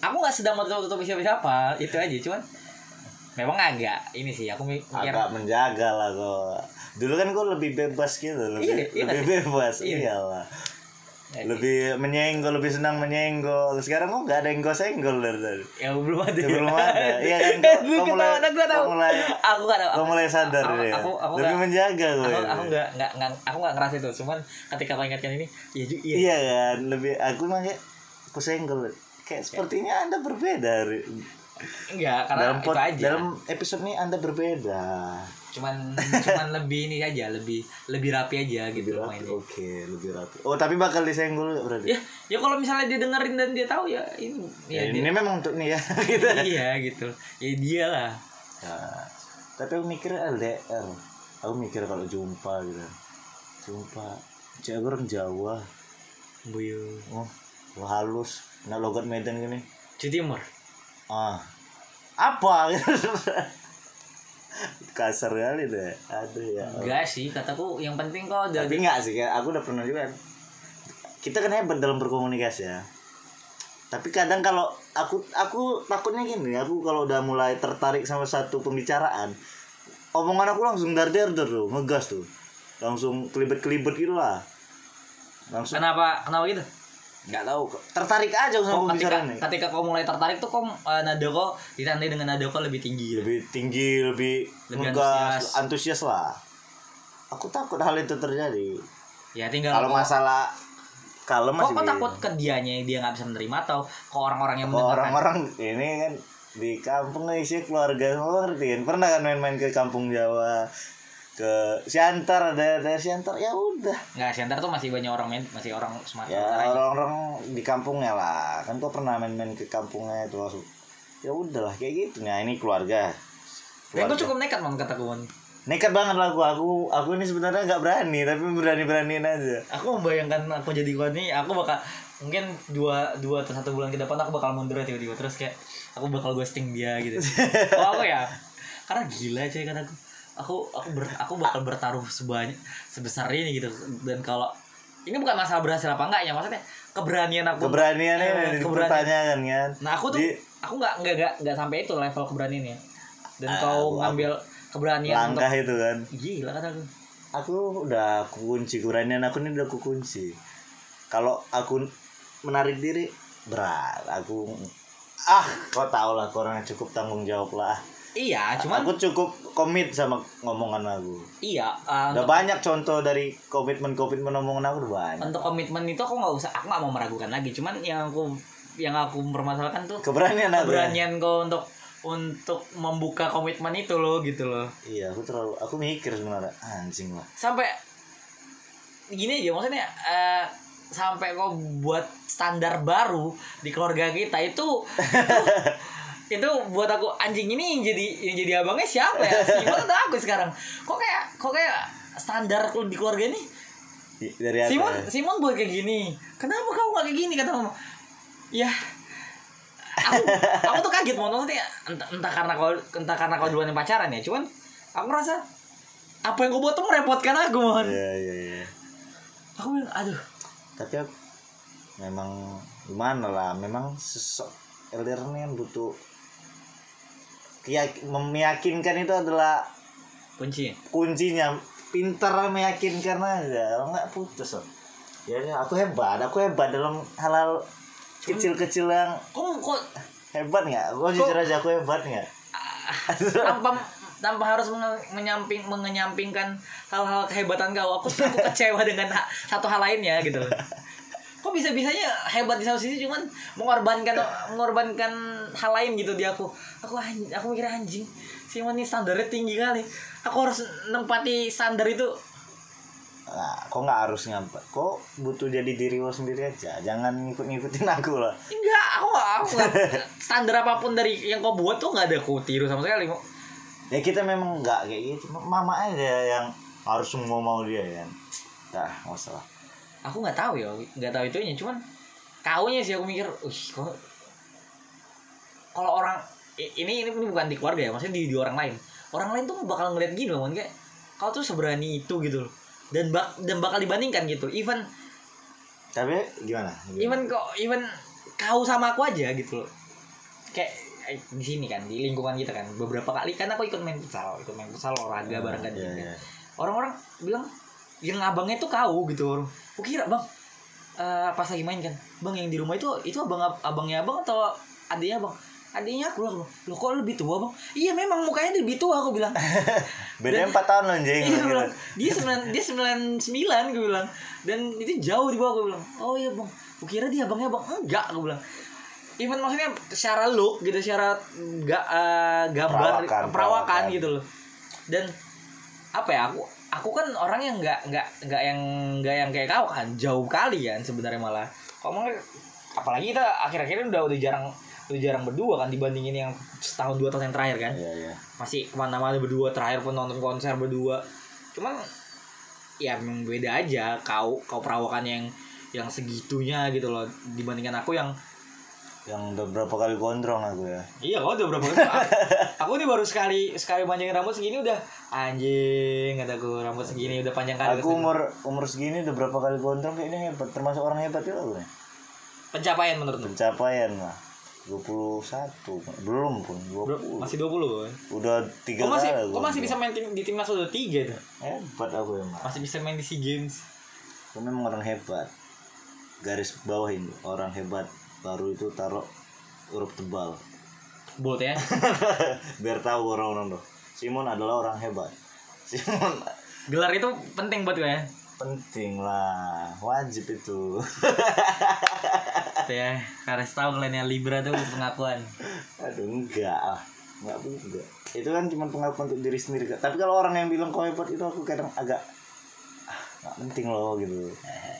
aku nggak sedang mau tutup siapa siapa itu aja cuman memang agak ini sih aku mi- mikir agak menjaga lah kok. Dulu kan kok lebih bebas gitu lebih Iya, iya lebih bebas Iya. iyalah lebih menyenggol lebih senang menyenggol. Sekarang kok nggak ada yang gue senggol dari tadi ya belum ada. Ya, belum ada. (laughs) Iya kan, Eh, kau- gue kau tahu, mulai- gue tahu mulai- aku nggak tahu. Lo mulai sadar aku, deh aku, aku, lebih nggak- menjaga gue aku, aku nggak nggak nggak aku nggak ngerasa itu. Cuman ketika kau ingatkan ini ya ju- iya iya kan lebih aku mah kayak aku senggol kayak sepertinya anda berbeda enggak karena dalam itu pod- aja. dalam episode ini anda berbeda cuman cuman lebih ini aja lebih lebih rapi aja gitu lebih rapi mainnya. oke lebih rapi. Oh tapi bakal disenggol berarti? Ya ya kalau misalnya dia dengerin dan dia tahu ya ini ya, ya, dia, ini memang untuk nih ya (laughs) gitu. Iya gitu. Ya dia lah. Nah, tapi aku mikir LDR aku mikir kalau jumpa gitu. Jumpa. Cewek orang Jawa. Buyu. Oh halus. Nah logat Medan gini. Cuti timur. Ah. Apa? gitu (laughs) kasar kali deh. Aduh ya enggak sih kataku yang penting kok udah tapi enggak sih aku udah pernah juga. Kita kan hebat dalam berkomunikasi ya. Tapi kadang kalau aku aku takutnya gini aku kalau udah mulai tertarik sama satu pembicaraan omongan aku langsung dar dar dar tuh ngegas tuh. Langsung kelibet kelibet gitu lah. Langsung kenapa kenapa gitu nggak tahu tertarik aja sama kok ketika nih ketika kau mulai tertarik tuh kok eh, nada kok ditandai dengan nada kok lebih tinggi gitu. lebih tinggi lebih, Lebih ngegas antusias. antusias lah. Aku takut hal itu terjadi. Ya tinggal kalau kok- masalah kok masih kok di- takut ke dianya dia nggak bisa menerima atau ke orang-orang yang Kok mendengarkan? orang-orang ini kan di kampung nih sih keluarga semua ngerti kan pernah kan main-main ke kampung Jawa ke Siantar ada ada Siantar ya udah. Nggak Siantar tuh masih banyak orang main masih orang Sumatera ya orang-orang di kampungnya lah. Kan kok pernah main-main ke kampungnya itu langsung. Ya udahlah kayak gitu. Nah ini keluarga. Dan gue keluarga. cukup nekat mon kataku mon. nekat banget lah aku aku aku ini sebenarnya nggak berani tapi berani beraniin aja. Aku membayangkan aku jadi kau nih, aku bakal mungkin dua dua atau satu bulan ke depan aku bakal mundur tiba-tiba. Terus kayak aku bakal ghosting dia gitu. (laughs) oh aku ya, karena gila cuy kan aku. Aku aku ber, aku bakal bertaruh sebanyak sebesar ini gitu. Dan kalau ini bukan masalah berhasil apa enggak ya maksudnya keberanian aku keberaniannya Eh, eh, dipertanyakan kan? Nah aku tuh Di- aku nggak nggak nggak nggak sampai itu level keberaniannya. Dan Ah, kau ngambil keberanian langkah untuk itu kan? Gila kata aku. aku udah aku kunci keberanian aku ini udah aku kunci. Kalau aku menarik diri berat. Aku ah kau tau lah orangnya cukup tanggung jawab lah Iya, cuman aku cukup komit sama ngomongan aku iya uh, udah banyak contoh dari komitmen komitmen omongan aku udah banyak untuk komitmen itu aku nggak usah aku nggak mau meragukan lagi. Cuman yang aku yang aku permasalahkan tuh keberanian aku ya. keberanian kau untuk untuk membuka komitmen itu loh gitu loh. iya aku terlalu aku mikir sebenarnya anjing lah Sampai gini aja maksudnya eh, sampai kau buat standar baru di keluarga kita itu itu, (laughs) itu buat aku anjing ini yang jadi yang jadi abangnya siapa ya? Simon atau aku sekarang? Kok kayak kok kayak standar di keluarga ini? Dari Simon. Simon buat kayak gini. Kenapa kamu gak kayak gini? kata mama. Ya aku aku tuh kaget mau maksudnya entah, entah karena kau entah karena kau duluan yang pacaran ya cuman aku rasa apa yang kau buat tuh merepotkan aku mohon iya iya iya. Aku bilang aduh. Tapi aku memang gimana lah memang ini kan butuh meyakinkan itu adalah kunci. kuncinya. Pintar meyakinkan aja. Nggak putus loh ya aku hebat. Aku hebat dalam hal-hal kecil-kecil yang kok kok hebat nggak? Aku jujur aja aku hebat nggak? Tanpa tanpa harus menyamping mengenyampingkan hal-hal kehebatan kau aku aku kecewa dengan ha- satu hal lainnya gitu loh (laughs) kok bisa bisanya hebat di satu sisi cuman mengorbankan mengorbankan hal lain gitu di aku. Aku aku mikir anjing si ini standarnya tinggi kali. Aku harus nempati standar itu. Nah, kok nggak harus nyampe kok butuh jadi diri lo sendiri aja? Jangan ngikut-ngikutin aku lah. Enggak aku aku nggak. (laughs) Standar apa pun dari yang kau buat tuh nggak ada aku tiru sama sekali kok. Ya kita memang nggak kayak gitu. Mama aja yang harus semua mau dia kan nah nggak usah lah aku nggak tahu ya nggak tahu itunya. Cuman kaunya sih aku mikir wih kok kalau orang ini ini bukan di keluarga ya maksudnya di, di orang lain. Orang lain tuh bakal ngeliat gini loh kayak kau tuh seberani itu gitu loh. Dan bak dan bakal dibandingkan gitu. Even tapi gimana, gimana? even kok even kau sama aku aja gitu loh. Kayak eh, di sini kan di lingkungan kita kan beberapa kali kan aku ikut main futsal ikut main futsal olahraga bareng kan Iya, gitu kan. iya. orang-orang bilang yang abangnya tuh kau gitu aku kira bang eh, pas lagi main kan bang yang di rumah itu itu abang abangnya abang atau adiknya bang adiknya aku Aku bilang, loh kok lebih tua bang? Iya memang mukanya lebih tua aku bilang. (laughs) Bedanya empat tahun loh anjing Iya, bilang, dia sembilan dia sembilan sembilan gue bilang. Dan itu jauh di bawah gue bilang. Oh iya bang. Gue kira dia abangnya bang enggak gue bilang. Even maksudnya secara look gitu secara ga, eh, gambar Perawakan, perawakan, perawakan. gitu loh. Dan apa ya aku aku kan orang yang nggak nggak nggak yang nggak yang kayak kau kan. Jauh kali kan sebenarnya malah. Kamu apalagi kita akhir-akhir ini udah udah jarang udah jarang berdua kan dibandingin yang setahun dua tahun yang terakhir kan. Iya iya. Masih ke mana-mana berdua terakhir pun nonton konser berdua. Cuman ya memang beda aja. Kau kau perawakan yang yang segitunya gitu loh. Dibandingkan aku yang yang udah berapa kali gondrong aku ya? Iya kau udah berapa kali? (laughs) Aku, aku nih baru sekali sekali panjangin rambut segini udah. Anjing kataku rambut segini udah panjang kali aku umur umur segini udah berapa kali gondrong kayak ini hebat. Termasuk orang hebat juga aku pencapaian menurutmu pencapaian lah 21 belum pun Bro, 20 masih 20 kan udah tiga kok masih kok masih bisa main tim, di timnas udah tiga tuh hebat aku emang. Masih bisa main di sea games? Aku memang orang hebat. Garis bawah ini orang hebat baru itu taruh huruf tebal. Bolt ya? (laughs) Biar tahu orang-orang tuh. Simon adalah orang hebat. Simon (laughs) gelar itu penting buat gue ya? Penting lah. Wajib itu. Tuh ya. Harus tahu kalian yang libra tuh pengakuan. Aduh enggak lah. Enggak enggak itu kan cuma pengakuan untuk diri sendiri tapi kalau orang yang bilang kau hebat itu aku kadang agak ah, nggak penting loh gitu.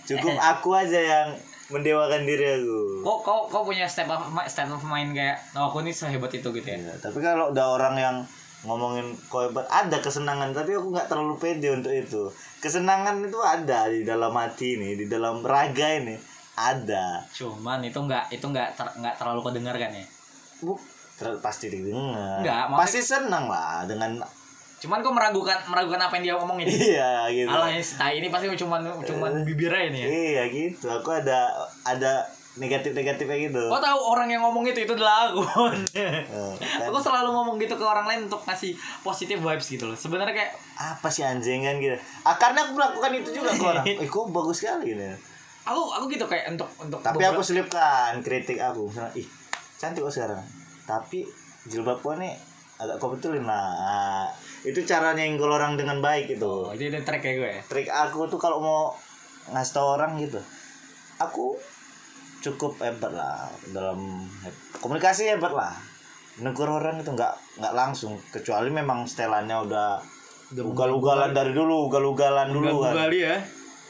Cukup (laughs) aku aja yang mendewakan diri aku. Kok kok kok punya step of step of mind kayak oh, aku nih sehebat itu gitu ya? Iya, tapi kalau udah orang yang ngomongin kau hebat ada kesenangan tapi aku nggak terlalu pede untuk itu. Kesenangan itu ada di dalam hati ini di dalam raga ini ada. Cuman itu nggak itu nggak ter- nggak terlalu kedengar kan ya? Bu ter- pasti didengar. Nggak, maksud- pasti senang lah dengan cuman kok meragukan meragukan apa yang dia omongin. (laughs) Iya gitu. Alah ya, tai ini pasti cuman cuman bibirnya ini ya. Iya gitu. Aku ada ada negatif negatifnya gitu. Kau tahu orang yang ngomong itu itu adalah aku. Eh, (laughs) kan. aku selalu ngomong gitu ke orang lain untuk ngasih positif vibes gitu loh. Sebenarnya kayak apa sih anjing kan gitu? Ah, karena aku melakukan itu juga ke orang. (laughs) Eh kok bagus sekali gitu. Aku aku gitu kayak untuk untuk tapi beberapa- aku selipkan kritik aku. Misalnya ih cantik kok sekarang. Tapi jilbab gua nih agak kau betulin lah. Ah, itu caranya yang orang dengan baik itu Oh, itu track kayak gue ya. trik aku tuh kalau mau ngasih tau orang gitu. Aku cukup hebat lah dalam komunikasi hebat lah. Negur orang itu nggak nggak langsung. Kecuali memang setelannya udah ugal-ugalan dari dulu ugal-ugalan dulu kan. Ya.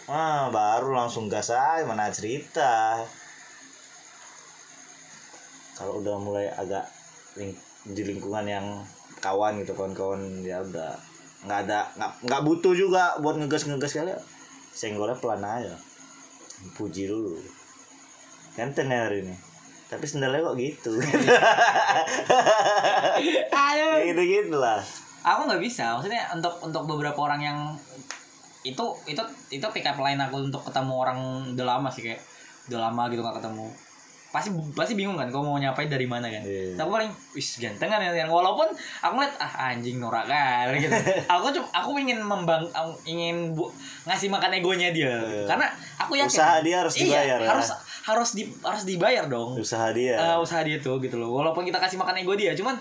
ah baru langsung gas aja mana cerita. Kalau udah mulai agak ling- di lingkungan yang kawan gitu kawan-kawan ya udah. Nggak ada nggak nggak butuh juga buat ngegas ngegas kali senggolnya pelan aja. Puji dulu. Ganteng ya hari ini. Tapi sendalnya kok gitu. Ayo. gitu gitu lah. Aku nggak bisa. Maksudnya untuk untuk beberapa orang yang itu itu itu pick up line aku untuk ketemu orang udah lama sih kayak udah lama gitu nggak ketemu pasti pasti bingung kan kau mau nyapain dari mana kan. Iya. Tapi aku paling wis ganteng kan ya walaupun aku ngeliat ah anjing norak kali gitu. (laughs) Aku cuma aku ingin membang aku ingin bu, ngasih makan egonya dia. Iya. karena aku yakin Usaha dia harus iya, dibayar ya. harus harus di harus dibayar dong. Usaha dia. Eh, usaha dia tuh gitu loh. Walaupun kita kasih makan ego dia cuman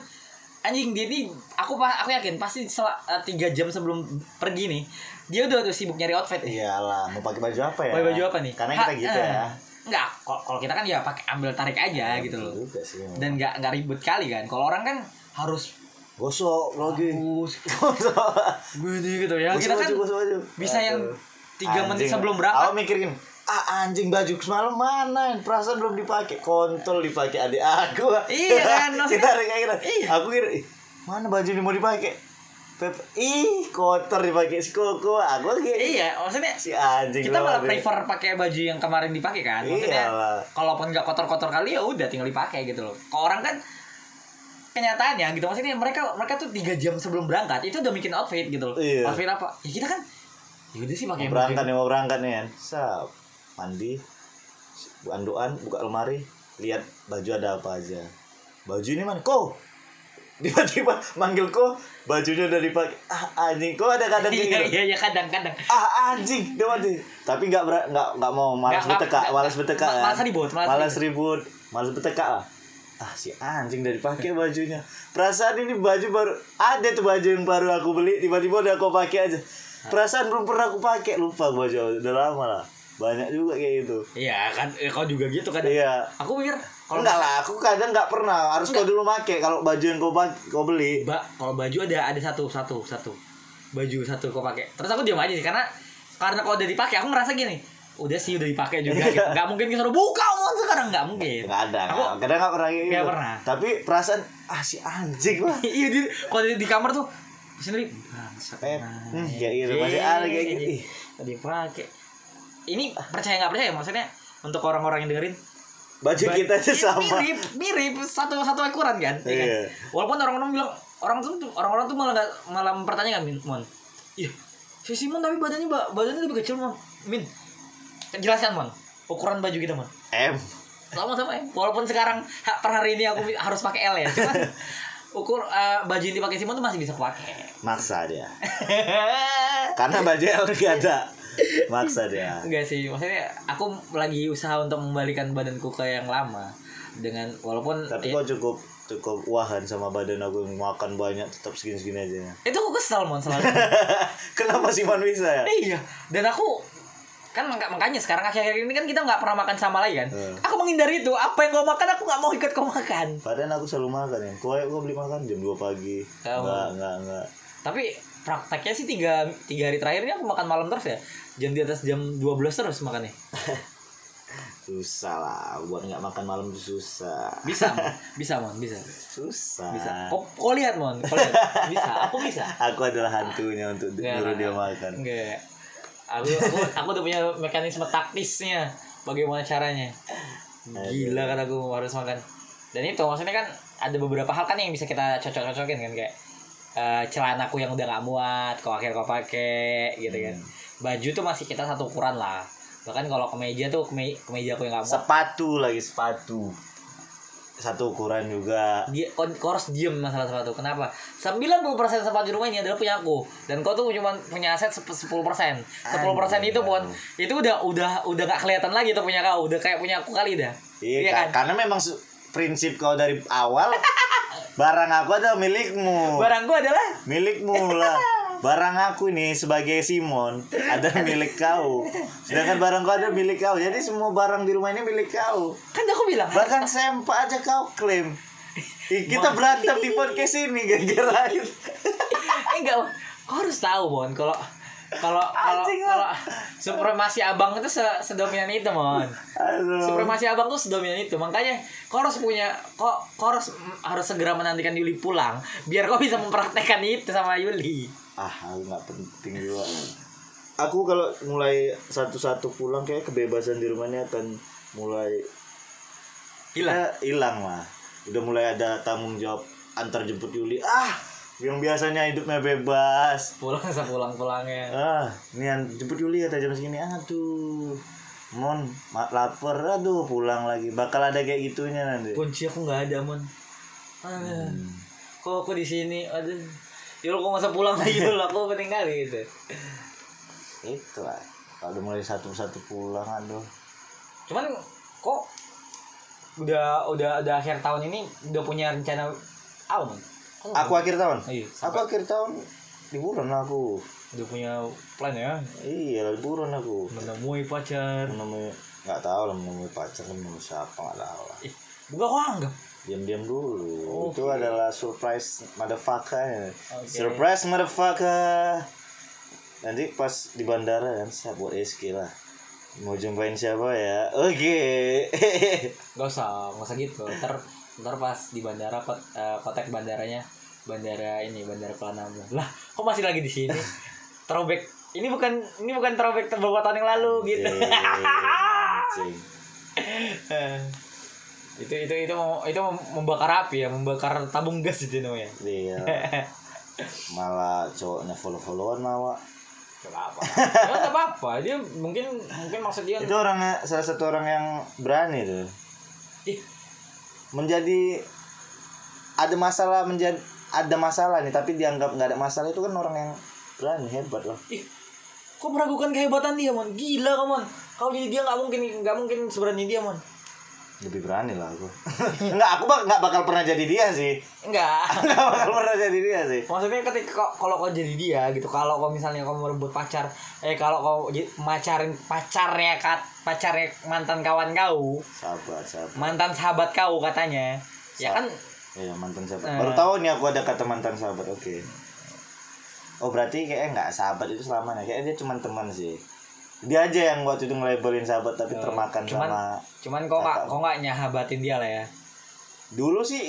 anjing dia ini aku aku yakin pasti setelah eh, tiga jam sebelum pergi nih dia udah, udah sibuk nyari outfit nih. Iyalah mau pakai baju apa ya? Pakai baju apa nih? Karena Ha, kita gitu eh, ya enggak kalau kalau kita kan ya pakai ambil tarik aja gitu Betul loh. sih dan nggak nggak ribet kali kan. Kalau orang kan harus gosok lagi. (laughs) Gosok. Gini gitu ya Gosok kita kan baju, gosok baju. bisa yang tiga menit sebelum berangkat. Aku mikirin ah anjing baju semalam mana? Perasaan belum dipakai. Kontol dipakai adik aku. Iya kan, (laughs) kita kayak gitu Iya. aku kira "Ih, mana baju ini mau dipakai Pep, ih kotor dipakai si koko. Aku kayak iya maksudnya si anjing kita malah prefer pakai baju yang kemarin dipakai kan? Maksudnya Iyalah. kalaupun nggak kotor-kotor kali ya udah tinggal dipakai gitu loh. Kalau orang kan kenyataannya gitu maksudnya mereka mereka tuh tiga jam sebelum berangkat itu udah bikin outfit gitu loh. Iya. outfit apa? Ya kita kan ya udah sih pakai berangkat nih mau berangkat nih kan sap mandi anduan buka lemari lihat baju ada apa aja. Baju ini mana? Kok (laughs) tiba-tiba manggil kok bajunya udah dipakai. Ah anjing. Kok ada kadang kayak iya gitu? iya iya kadang-kadang. Ah anjing. Dia mati. Tapi nggak nggak nggak mau. Malas berteka nggak- malas berteka ma- kan? malas ribut, malas ribut. malas berteka lah ah. Si anjing udah dipakai bajunya. Perasaan ini baju baru ada tuh baju yang baru aku beli tiba-tiba udah aku pakai aja. Perasaan belum pernah aku pakai. Lupa baju udah lama lah. Banyak juga kayak gitu. Iya kan eh, kau juga gitu kan. Iya. Aku pikir kalau enggak lah aku kadang nggak pernah. Harus kau dulu pakai kalau baju yang kau kau beli. Mbak, kalau baju ada ada satu satu satu. Baju satu kau pakai. Terus aku diam aja sih karena karena kalau udah dipakai aku ngerasa gini udah sih udah dipakai juga gitu. (laughs) nggak mungkin disuruh buka mau sekarang. Nggak mungkin. Nggak ada aku kadang nggak pernah gitu. Nggak pernah. tapi perasaan ah si anjing lah. (laughs) Iya di kalau di, di kamar tuh sendiri bangsat Hmm, kayak gitu. Masih ada kayak gitu. Ih. tadi pakai ini percaya nggak percaya? Maksudnya untuk orang-orang yang dengerin baju ba- kita iya, sama. mirip mirip satu satu ukuran kan, iya kan? Iya. walaupun orang-orang bilang orang tuh orang-orang tuh malah nggak malah mempertanyakan min mon. Iya si Simon tapi badannya ba- badannya lebih kecil mon. Min jelaskan mon. Ukuran baju kita mon. M. Sama-sama ya walaupun sekarang per hari ini aku harus pakai L ya. Cuman (laughs) ukur eh, baju yang dipakai Simon tuh masih bisa pakai. Maksa dia. (laughs) Karena baju L gak ada (laughs) maksa dia. Enggak sih maksudnya aku lagi usaha untuk membalikan badanku ke yang lama dengan walaupun tapi ya- kok cukup cukup wahan sama badan aku yang makan banyak tetap segini segini aja itu aku kesel mon selalu (laughs) kenapa sih man bisa ya? Iya dan aku kan mak- makanya sekarang akhir-akhir ini kan kita nggak pernah makan sama lagi kan? Hmm. aku menghindari itu apa yang kau makan aku nggak mau ikut kau makan. Padahal aku selalu makan ya. Kue gue beli makan jam 2 pagi. Kamu. enggak enggak enggak. Tapi prakteknya sih tiga, tiga hari terakhir ini aku makan malam terus ya jam di atas jam 12 terus makannya (laughs) susah lah buat nggak makan malam susah Bisa, Mon. (laughs) Bisa, Mon. Bisa. susah Bisa. Kok kok lihat, Mon? Kok lihat? Bisa. Aku bisa. (laughs) aku adalah hantunya untuk nyuruh dia makan Enggak. Aku, aku aku udah punya mekanisme taktisnya. Bagaimana caranya? Gila kan aku harus makan. Dan itu maksudnya kan ada beberapa hal kan yang bisa kita cocok-cocokin kan kayak eh, celanaku yang udah gak muat, kok akhirnya kau pakai gitu kan. Baju tuh masih kita satu ukuran lah. Bahkan kalau kemeja tuh keme kemeja aku yang gak muat. sepatu lagi sepatu. Satu ukuran juga. Dia kau, kau harus diem masalah sepatu. Kenapa? 90% sepatu di rumah ini adalah punya aku. Dan kau tuh cuma punya aset sep- 10% 10% itu pun itu udah udah udah gak kelihatan lagi tuh punya kau. Udah kayak punya aku kali dah. Iya, kan? Kak. karena memang prinsip kau dari awal (laughs) barang aku adalah milikmu. Barangku adalah? Milikmu lah. Barang aku ini sebagai Simon ada milik kau. Sedangkan barang kau ada milik kau. Jadi semua barang di rumah ini milik kau. Kan aku bilang bahkan sempak aja kau klaim. Kita berantem di podcast ini gara-gara (laughs) enggak kau harus tahu mon kalau kalau kalau supremasi abang itu se sedominan itu mon. Supremasi abang tuh sedominan itu. Makanya kau harus punya kau, kau harus harus segera menantikan Yuli pulang biar kau bisa mempraktekkan itu sama Yuli. Ah aku nggak penting juga. Aku kalau mulai satu-satu pulang kayak kebebasan di rumahnya akan mulai hilang? Ya, hilang lah udah mulai ada tanggung jawab antar jemput Yuli. Ah yang biasanya hidupnya bebas. Pulang sepulang pulangnya ah ini yang jemput Yuli kata jam segini. Aduh mon mak lapar. Aduh pulang lagi. Bakal ada kayak gitunya nanti. Kunci aku nggak ada mon. Aduh. kok aku di sini? Aduh. Ya kok masa pulang lagi dulu aku penting kali gitu. Itu lah kalau mulai satu-satu pulang aduh. Cuman kok udah udah udah akhir tahun ini udah punya rencana apa nggak aku akhir tahun? Iya, aku akhir tahun liburan aku. Udah punya plan ya? Iya liburan aku. Menemui pacar. Menemui nggak tahu lah menemui pacar menemui siapa nggak tahu lah. Ih buka kok anggap. Diam-diam dulu. Oke. itu adalah surprise motherfucker. Oke. surprise motherfucker. Nanti pas di bandara kan saya buat SK lah. Mau jumpain siapa ya? Oke. Gak usah, gak usah gitu. Ntar, ntar pas di bandara, kot, kotek bandaranya, bandara ini, bandara Kuala Lah, kok masih lagi di sini? (laughs) Throwback. Ini bukan, ini bukan throwback beberapa tahun yang lalu gitu. Anjing. (laughs) itu itu itu mau itu mem- membakar api ya, membakar tabung gas itu namanya. iya (laughs) malah cowoknya follow followan mawa apa-apa. Ya, gak apa-apa. Dia mungkin mungkin maksud dia itu orangnya salah satu orang yang berani tuh ih, menjadi ada masalah menjadi ada masalah nih tapi dianggap nggak ada masalah itu kan orang yang berani hebat loh ih. Kok meragukan kehebatan dia, Mon? Gila, kau, Mon. Kalau dia nggak mungkin nggak mungkin seberani dia, Mon. Lebih berani lah aku. (laughs) Nggak aku bak nggak bakal pernah jadi dia sih. Enggak. (laughs) nggak bakal pernah jadi dia sih. Maksudnya ketika kalau kau jadi dia gitu, kalau kau misalnya kau merebut pacar, eh kalau kau macarin pacarnya kat pacarnya mantan kawan kau, sahabat sahabat. Mantan sahabat kau katanya, ya kan? Iya mantan sahabat. Eh. baru tahu nih aku ada kata mantan sahabat oke. Oh berarti kayaknya nggak sahabat itu selamanya kayaknya dia cuma teman sih dia aja yang waktu itu ngelabelin sahabat tapi termakan cuman sama cuman kau nggak kau nggak nyahabatin dia lah ya. dulu sih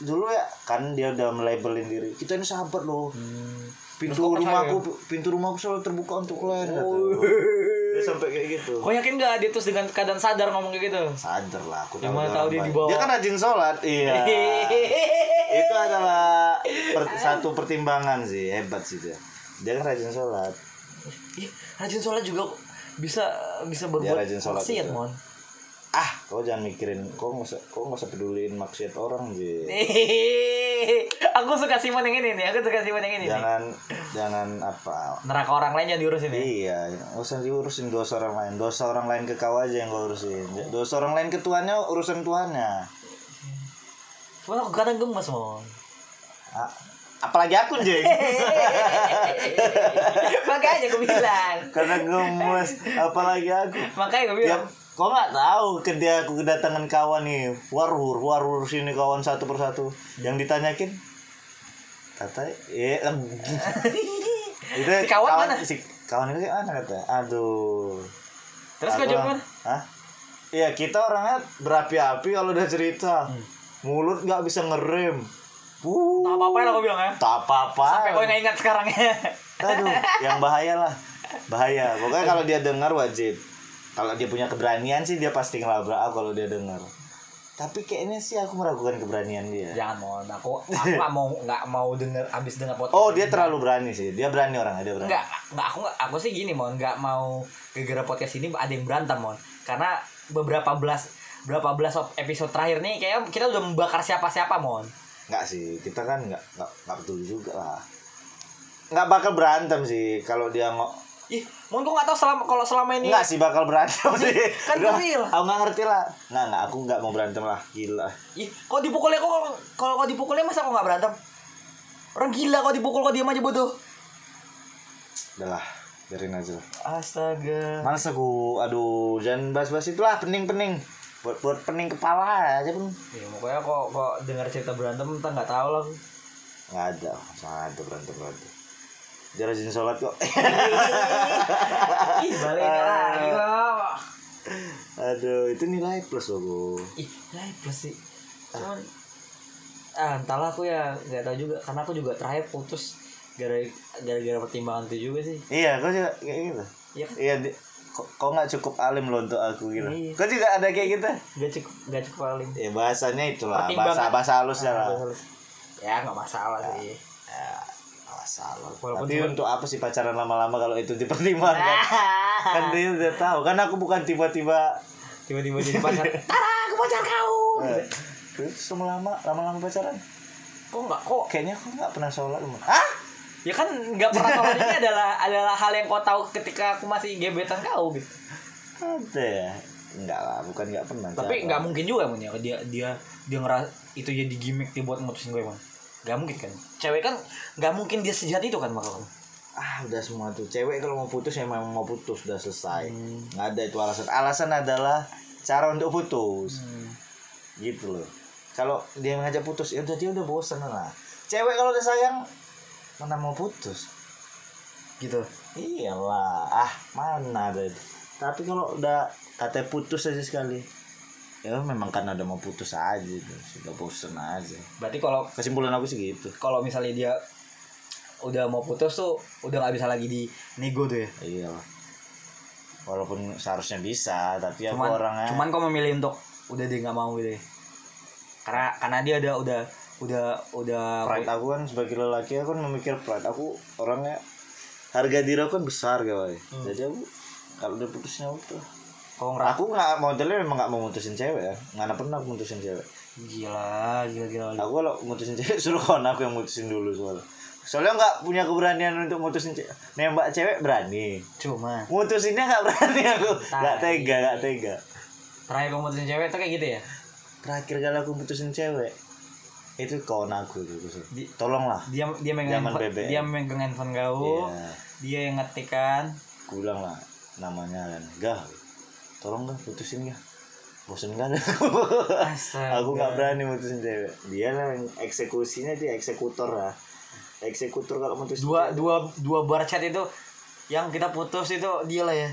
dulu ya kan dia udah melabelin diri kita ini sahabat loh Hmm. pintu Terus rumahku percaya? pintu rumahku selalu terbuka untuk kalian. Oh. dia sampai kayak gitu Kau yakin nggak dia terus dengan keadaan sadar ngomong kayak gitu? sadar lah aku tahu orang dia baik. dibawa. dia kan rajin sholat iya (laughs) itu adalah per- satu pertimbangan sih hebat sih dia dia kan rajin sholat Ih, rajin sholat juga bisa bisa berbuat maksiat, mon. ah kau jangan mikirin kau nggak usah kau nggak usah peduliin maksiat orang sih aku suka Simon yang ini nih, aku suka Simon yang ini nih. jangan jangan apa Neraka orang lain jangan diurusin ya. Iya, nggak usah diurusin dosa orang lain. Dosa orang lain ke kau aja yang kau urusin. Dosa orang lain ke Tuhannya urusan Tuhannya. Cuman aku kadang gemes, mon. Ah, apalagi aku jeng. (laughs) Makanya aku bilang. Karena gemes, apalagi aku. Makanya aku Ya, bilang. kau nggak tahu ketika aku kedatangan kawan nih, warhur, warhur sini kawan satu persatu. Yang ditanyakin, kata, eh, em, (laughs) itu Si kawan mana? Si kawan itu mana kata? Aduh. Terus kau jawab? Hah? Iya kita orangnya berapi-api kalau udah cerita. Hmm. Mulut nggak bisa ngerem. Wuh. tak apa apa lah aku bilang ya Tak apa-apa. sampai kau nggak ingat sekarang ya Aduh, yang bahaya lah. (laughs) Bahaya. Pokoknya kalau dia dengar wajib. Kalau dia punya keberanian sih dia pasti ngelabrak aku kalau dia dengar. Tapi kayaknya sih aku meragukan keberanian dia. jangan mau aku (laughs) aku nggak mau nggak mau denger abis denger podcast Oh, dia terlalu berani sih. Dia berani orangnya, dia berani. Enggak, enggak aku enggak aku sih gini mon, enggak mau gara-gara podcast ini ada yang berantem mon. Karena beberapa belas berapa belas episode terakhir nih kayak kita udah membakar siapa-siapa mon. Enggak sih, kita kan enggak enggak, enggak peduli juga lah. Enggak bakal berantem sih kalau dia ngok Ih, mon kok nggak tahu selama kalau selama ini Enggak sih bakal berantem sih. kan real. Aku enggak ngerti lah. Enggak, enggak aku enggak mau berantem lah. Gila. Ih, kok dipukulnya kok kalau kok dipukulnya masa kok nggak berantem? Orang gila kok dipukul kok diam aja bodoh. Udah lah, biarin aja lah. Astaga. Males aku, aduh, jangan bahas-bahas itulah pening-pening. Buat buat pening kepala aja pun. Ya pokoknya kok kok dengar cerita berantem entar nggak tahu lah. Enggak ada, sangat ada berantem berantem. Dia rajin sholat kok. Ih, balik lagi (laughs) kok. aduh, itu nilai plus loh, Bu. Ih, ya plus sih. Cuman ah entahlah aku ya nggak tahu juga karena aku juga terakhir putus gara gara-gara pertimbangan itu juga sih. Iya, kau juga kayak gitu. Iya kan? Iya, di, kok, kok nggak cukup alim loh untuk aku gitu. Iya. Kau juga ada kayak gitu? Gak cukup gak cukup paling. Ya bahasanya itulah, bahasa bahasa halus ya Ah, lah. halus. Ya nggak masalah sih. Ya, masalah. Walaupun Tapi untuk apa sih pacaran lama-lama kalau itu dipertimbangkan? (laughs) kan dia udah tahu. Kan aku bukan tiba-tiba Tiba-tiba jadi pacar. (laughs) Tara, aku pacar kau. eh, terus lama-lama lama-lama pacaran. Kok nggak kok? Kayaknya aku nggak pernah sholat. Ah? Ya kan nggak pernah tahu ini adalah adalah hal yang kau tahu ketika aku masih gebetan kau gitu. Ada ya? Enggak lah, bukan nggak pernah. Tapi Siapa? nggak mungkin juga mun ya dia dia dia ngeras itu jadi gimmick dia buat mutusin gue man. Gak mungkin kan. Cewek kan nggak mungkin dia sejahat itu kan bakal. ah udah semua tuh cewek kalau mau putus ya memang mau putus udah selesai Hmm. nggak ada itu alasan alasan adalah cara untuk putus gitu loh kalau dia ngajak putus ya udah dia udah bosan lah cewek kalau udah sayang mana mau putus Gitu. iyalah ah mana ada itu tapi kalau udah kata putus aja sekali ya memang karena udah mau putus aja gitu. sudah bosan aja Berarti kalau kesimpulan aku sih gitu kalau misalnya dia udah mau putus tuh udah nggak bisa lagi di nego tuh ya. iyalah walaupun seharusnya bisa tapi aku Cuman orangnya cuman kok memilih untuk udah dia nggak mau gitu ya. Karena karena dia udah udah udah udah pride aku kan sebagai lelaki aku kan memikir pride. Aku orangnya harga diri aku kan besar guys Hmm. jadi aku kalau udah putusnya udah kok ngerasa aku nggak modelnya memang nggak mau mutusin cewek ya. Nggak pernah aku mutusin cewek. Gila gila gila. aku kalau mutusin cewek (laughs) suruh kawan aku yang mutusin dulu soalnya. Soalnya nggak punya keberanian untuk mutusin cewek nembak cewek berani. Cuma. Mutusinnya nggak berani aku. Nggak tega nggak tega. Terakhir kamu mutusin cewek tuh kayak gitu ya. terakhir kali aku mutusin cewek itu kawan aku itu Di- tolonglah Dia dia megang handphone, dia megang handphone kau. Iya. Dia yang ngetikan. Aku bilang lah namanya kan gah tolong gak putusin gak bosen kan aku nggak berani mutusin cewek dia lah yang eksekusinya dia eksekutor lah eksekutor kalau mutusin Dua cewek. dua dua bar chat itu yang kita putus itu dia lah ya.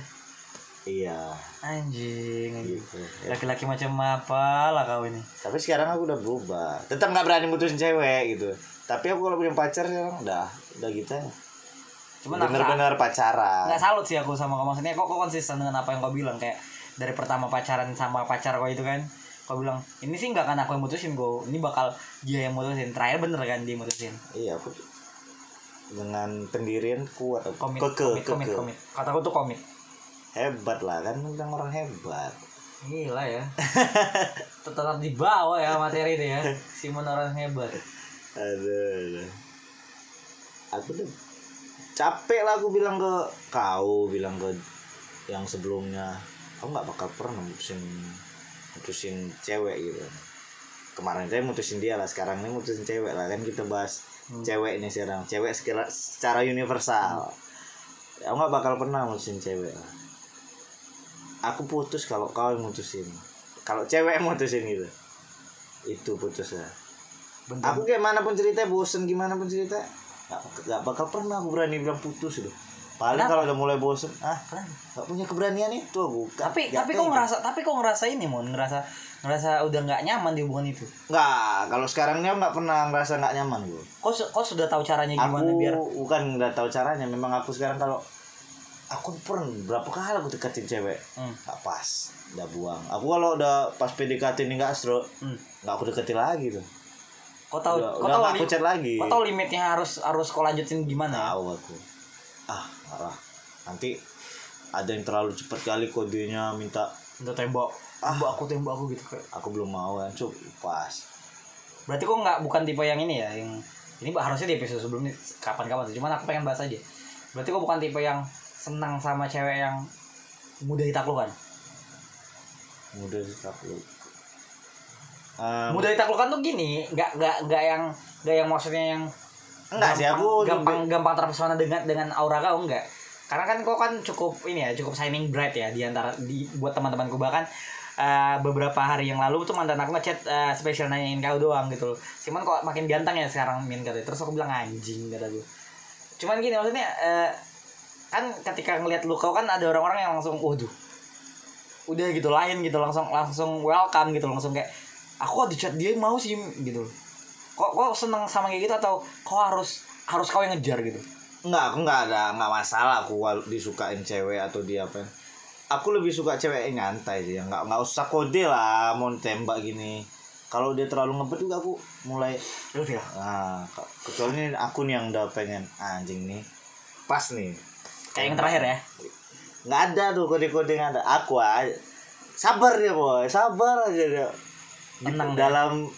Iya. Anjing. anjing. gitu. Laki-laki macam apa lah kau ini? tapi sekarang aku udah berubah. Tetap nggak berani mutusin cewek gitu. Tapi aku kalau punya pacar sekarang udah udah gitu Cuman bener-bener pacaran. Nggak salut sih aku sama kau maksudnya kok kok konsisten dengan apa yang kau bilang? Kayak dari pertama pacaran sama pacar kau itu kan kau bilang ini sih nggak akan aku yang mutusin kau ini bakal dia yang mutusin. Terakhir bener kan dia mutusin? Iya aku dengan pendirian kuat. Komit keke komit komit keke. komit. Kataku tuh komit hebat lah kan bilang orang hebat gila ya (laughs) tetap di bawah ya materi itu ya Simon orang hebat Aduh, aduh. Aku tuh capek lah aku bilang ke kau, bilang ke yang sebelumnya. Aku nggak bakal pernah mutusin mutusin cewek gitu. Kemarin saya mutusin dia lah, sekarang ini mutusin cewek lah kan kita bahas cewek ini sekarang. Cewek secara, secara universal. Aku nggak bakal pernah mutusin cewek lah. Aku putus kalau kau yang mutusin. Kalau cewek yang mutusin gitu. Itu putusnya bentar aku kayak mana pun cerita bosen gimana pun cerita gak, gak bakal pernah aku berani bilang putus itu paling Kenapa? kalau udah mulai bosen ah Kenapa? nggak punya keberanian itu aku tapi Nggak tapi kok tega. ngerasa tapi kok ngerasa ini mon ngerasa ngerasa udah nggak nyaman di hubungan itu nggak kalau sekarang dia nggak pernah ngerasa nggak nyaman gue kok kok sudah tahu caranya aku gimana biar bukan nggak tahu caranya memang aku sekarang kalau aku pernah berapa kali aku deketin cewek. Hmm. nggak pas udah buang. Aku kalau udah pas PDKT ini nggak astro Hmm. nggak aku deketin lagi tuh. Kok tahu udah, kok udah tahu aku chat lagi. kok tahu limitnya harus harus kau lanjutin gimana? Tahu aku. Ah marah nanti ada yang terlalu cepat kali kodenya minta untuk tembok. Ah. tembok aku tembok aku gitu kayak aku belum mau kan cuk. Pas. Berarti kok nggak bukan tipe yang ini ya yang ini harusnya di episode sebelumnya kapan-kapan cuman aku pengen bahas aja. Berarti kok bukan tipe yang senang sama cewek yang mudah ditaklukkan mudah sih takluk Em, mudah ditaklukkan tuh gini nggak nggak nggak yang nggak yang maksudnya yang enggak sih aku gampang lebih- gampang terpesona dengan dengan aura kau enggak. Karena kan kau kan cukup ini ya cukup shining bright ya di antara di buat teman-temanku. Bahkan eh, beberapa hari yang lalu tuh mantan aku ngechat eh, spesial nanyain kau doang gitu loh. Cuman kok makin ganteng ya sekarang min katanya. Terus aku bilang anjing kata gue cuman gini maksudnya eh, kan ketika ngelihat lu kau kan ada orang-orang yang langsung waduh udah gitu lain gitu langsung langsung welcome gitu langsung kayak aku di chat dia mau sih gitu kok kok seneng sama kayak gitu atau kok harus harus kau yang ngejar gitu Enggak, aku enggak ada enggak masalah aku disukain cewek atau dia apa. Aku lebih suka cewek yang nyantai sih, enggak enggak usah kode lah mau tembak gini. Kalau dia terlalu ngebet juga aku mulai Ilfil nah, ke- kecuali ini aku nih yang udah pengen anjing nih. Pas nih. Kayak yang terakhir ya Enggak ada tuh kode-kode yang ada. Aku aja sabar ya boy, sabar aja dia. Di Tenang deh. dalam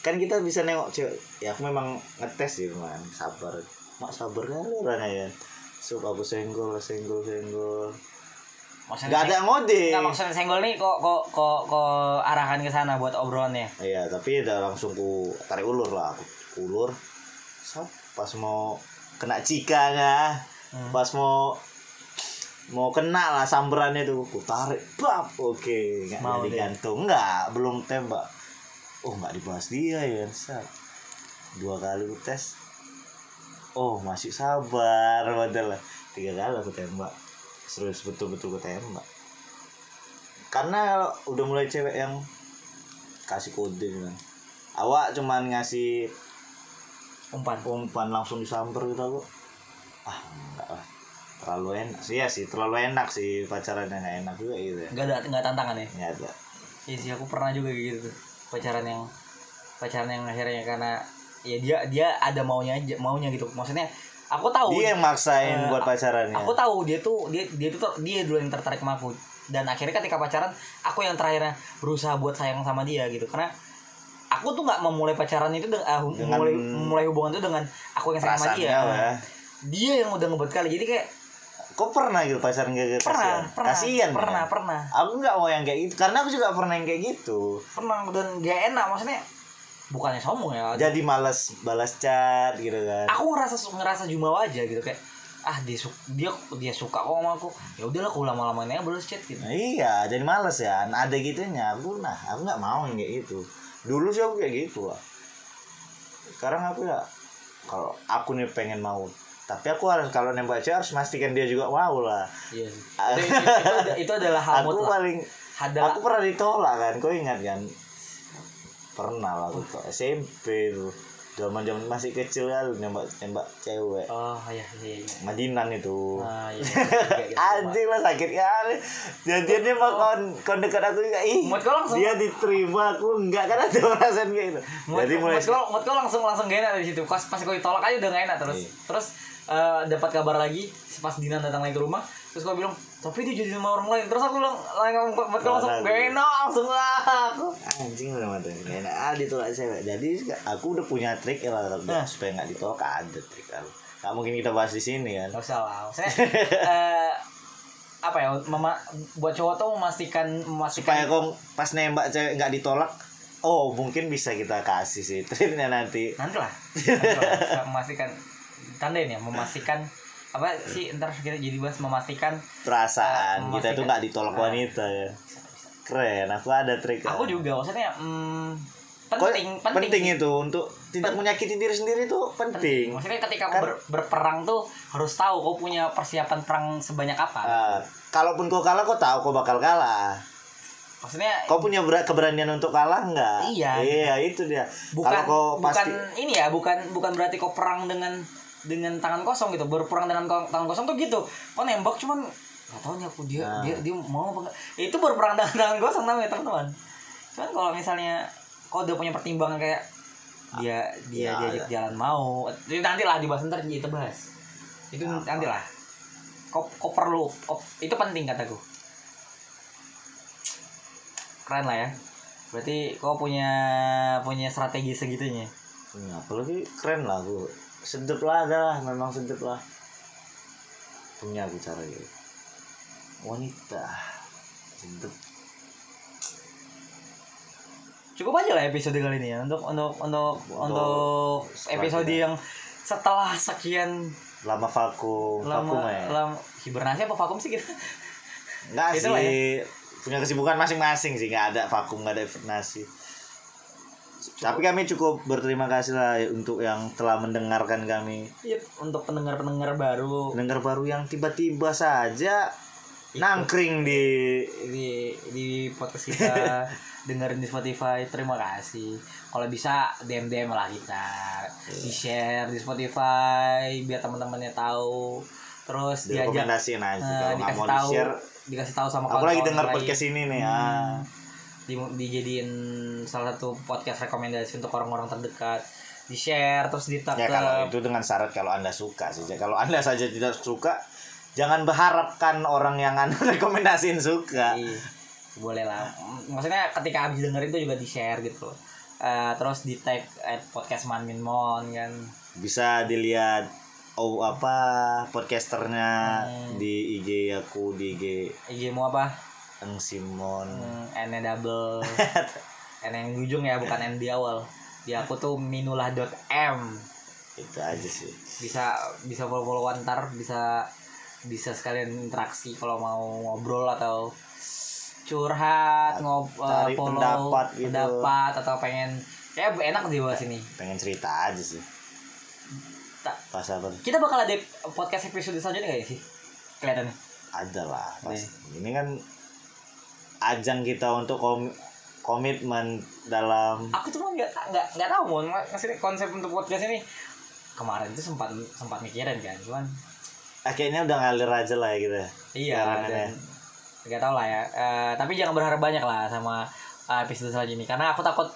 kan kita bisa nengok cewek. Ya aku memang ngetes sih man, sabar. Mak sabar kan orangnya ya. Sup aku senggol, senggol, senggol. maksudnya Gak ada ngode. nggak maksudnya senggol nih kok kok kok kok arahkan ke sana buat obrolannya Iya, tapi udah langsung ku tarik ulur lah, aku ulur. Sap, pas mau kena cikanya, Hmm. pas mau mau kena lah samberannya tuh, ku tarik, bab, oke, nggak Mau jadi deh. gantung, nggak, belum tembak. Oh, nggak dibahas dia ya, sap. Dua kali ku tes. Oh, masih sabar, padahal tiga kali aku tembak. Serius betul-betul ku tembak. Karena udah mulai cewek yang kasih kode kan. Awak cuman ngasih umpan umpan langsung disamper gitu aku. Ah, enggak lah. Terlalu enak sih ya sih, terlalu enak sih pacaran yang nggak enak juga gitu ya. nggak ada nggak tantangan ya Nggak ada. Iya sih aku pernah juga gitu pacaran yang pacaran yang akhirnya karena ya dia dia ada maunya aja maunya gitu maksudnya aku tahu Dia yang maksain Eh, buat pacarannya. aku tahu dia tuh dia dia tuh dia dulu yang tertarik sama aku dan akhirnya ketika pacaran aku yang terakhirnya berusaha buat sayang sama dia gitu karena aku tuh nggak memulai pacaran itu dengan, ah, hu- Dengan memulai memulai hubungan itu dengan aku yang sayang sama dia lah. Dia yang udah ngebuat kali jadi kayak Kok pernah gitu pacaran kayak gitu? pernah Kasian. pernah Kasian, pernah kan? pernah Aku nggak mau yang kayak gitu, karena aku juga pernah yang kayak gitu. pernah dan gak enak maksudnya bukannya sombong ya Jadi males balas chat gitu kan. aku ngerasa ngerasa jumawa aja gitu kayak ah dia su- dia dia suka kok sama aku ya udahlah aku lama lamanya balas chat gitu Nah, iya, jadi males ya. Nah, ada gitunya. Aku nah, aku nggak mau yang kayak gitu. Dulu sih aku kayak gitu lah. Sekarang aku ya kalau aku nih pengen mau, tapi aku harus kalau nembak cewek harus pastikan dia juga mau lah. iya (laughs) itu, itu, itu, itu adalah hal aku mutlak paling adalah aku pernah ditolak kan, kau ingat kan? Pernah lah aku tuh SMP tuh. Zaman zaman masih kecil kan nembak nembak cewek. oh iya iya iya Madinan itu. ah iya, iya, (laughs) iya. Anjing lah sakit kali. Jadiannya mau kon kon dekat aku juga ih. Dia diterima aku enggak kan ada perasaan kayak gitu. Mood, Jadi mulai mood kau, langsung langsung gak enak dari situ. Pas pas kau ditolak aja udah gak enak terus. Iya. Terus eh, dapat kabar lagi pas Dinan datang lagi ke rumah, terus kau bilang, "Tapi dia jadi sama orang lain." Terus aku bilang, langsung mood kau langsung gak gue. enak langsung lah aku. anjing udah mata enggak enak. Ah ditolak cewek. Jadi aku udah punya trik ya lah Nah. supaya enggak ditolak ada trik kan. Gak mungkin kita bahas di sini kan. Gak usah lah. Maksudnya eh, apa ya? Mama buat cowok tuh memastikan Supaya memastikan kau pas nembak cewek enggak ditolak, oh mungkin bisa kita kasih sih (laughs) triknya nanti. nanti lah. (laughs) Lah. Memastikan tandain ya, memastikan apa sih ntar kita jadi bahas memastikan Perasaan Eh, kita itu enggak ditolak Nah. wanita ya. Keren, aku ada trik. aku juga maksudnya hmm, penting penting, itu untuk tidak menyakiti diri sendiri itu penting. maksudnya ketika kau Kan- ber- berperang tuh harus tahu kau punya persiapan perang sebanyak apa Ah, kalaupun kau kalah kau tahu kau bakal kalah. maksudnya Kau punya ber- keberanian untuk kalah enggak? Iya. Iya, itu dia. bukan Kalau kau bukan pasti ini ya bukan bukan berarti kau perang dengan dengan tangan kosong gitu berperang dengan tangan kosong tuh gitu. Kau nembak cuman nggak tahu nih aku dia Nah. dia dia mau apa nggak. Itu berperang dengan tangan kosong namanya teman-teman. Cuman kalau misalnya kau udah punya pertimbangan kayak dia dia Ya, diajak jalan mau itu nanti lah dibahas ntar kita bahas itu nanti lah. Kau kau perlu kau- itu penting kataku keren lah ya. Berarti kau punya punya strategi segitunya. Ya, apalagi keren lah aku. Sedep lah dah, memang sedep lah. Punya aku cara gitu. Wanita. Sedep. cukup aja lah episode kali ini ya untuk untuk untuk untuk episode yang setelah sekian Lama vakum, vakum lama ya. lama hibernasi apa vakum sih kita Enggak Itu lah sih. Punya kesibukan masing-masing sih, nggak ada vakum, nggak ada hibernasi. Tapi kami cukup berterima kasih lah untuk yang telah mendengarkan kami. Iya, untuk pendengar pendengar baru Pendengar baru yang tiba-tiba saja nangkring di di di podcast kita (laughs) dengerin di Spotify terima kasih kalau bisa DM DM lah kita di share di Spotify biar teman-temannya tahu terus diajak direkomendasiin aja eh, kalau nggak dikasih mau tahu dikasih tahu sama Aku lagi lain. podcast ini nih. Ah. Di, dijadiin salah satu podcast rekomendasi untuk orang-orang terdekat di share terus di Ya kalau itu dengan syarat kalau anda suka saja. Kalau anda saja tidak suka, jangan berharapkan orang yang anda (laughs) rekomendasiin suka. Iya, boleh lah maksudnya ketika habis dengerin itu juga di share gitu Eh, terus di tag at podcast Manmin Mon kan Bisa dilihat oh apa podcasternya Hmm. di IG aku di IG IG mu apa Eng Simon. hmm, N double (laughs) N yang di ujung ya bukan N di awal di aku tuh minulah.m Itu aja sih. bisa bisa follow followan ntar bisa bisa sekalian interaksi kalau mau ngobrol atau curhat ngob Cari eh, follow pendapat gitu. pendapat atau pengen ya enak di bawah sini Pengen cerita aja sih. Tak- Pas apa? kita bakal ada podcast episode selanjutnya gak ya sih kelihatannya Ada lah. Pas. Iya. Ini kan ajang kita untuk kom- komitmen dalam aku cuma nggak nggak nggak tahu mau maksudnya konsep untuk podcast ini kemarin itu sempat sempat mikirin kan cuman akhirnya udah ngalir aja lah ya gitu. iya dan ya. nggak tahu lah ya Eh, tapi jangan berharap banyak lah sama eh, episode selanjutnya ini karena aku takut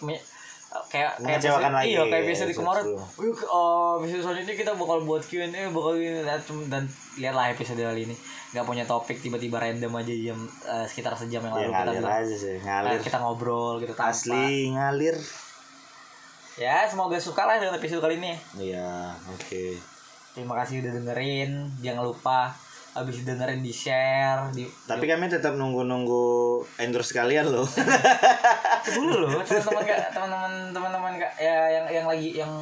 kayak kayak episode- lagi iya kayak ya, episode episode kemarin. Wih, oh, episode selanjutnya kita bakal buat Q&A bakal gini dan, dan lihatlah episode kali ini nggak punya topik tiba-tiba random aja jam eh, sekitar sejam yang Ya lalu kita ngalir bilang aja sih, eh, ngalir. kita ngobrol gitu tanpa Asli ngalir. ya semoga suka lah dengan episode kali ini Iya, oke. terima kasih udah dengerin jangan lupa habis dengerin di share di Tapi kami tetap nunggu-nunggu endorse kalian loh. dulu loh teman-teman teman-teman teman-teman kak ya yang yang lagi yang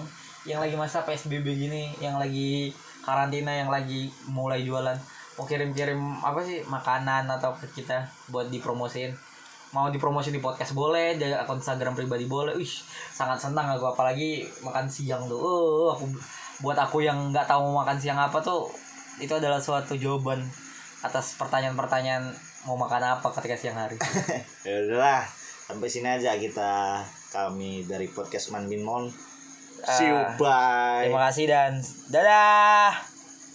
yang lagi masa psbb gini yang lagi karantina yang lagi mulai jualan mau kirim-kirim apa sih makanan atau ke kita buat dipromosiin. Mau dipromosi di podcast boleh di akun Instagram pribadi boleh. Wih sangat senang aku apalagi makan siang tuh. Oh aku buat aku yang nggak tahu mau makan siang apa tuh itu adalah suatu jawaban atas pertanyaan-pertanyaan mau makan apa ketika siang hari (laughs) ya udahlah, sampai sini aja kita kami dari podcast Man Bin Mon. See you, Ah, bye. Terima kasih dan dadah.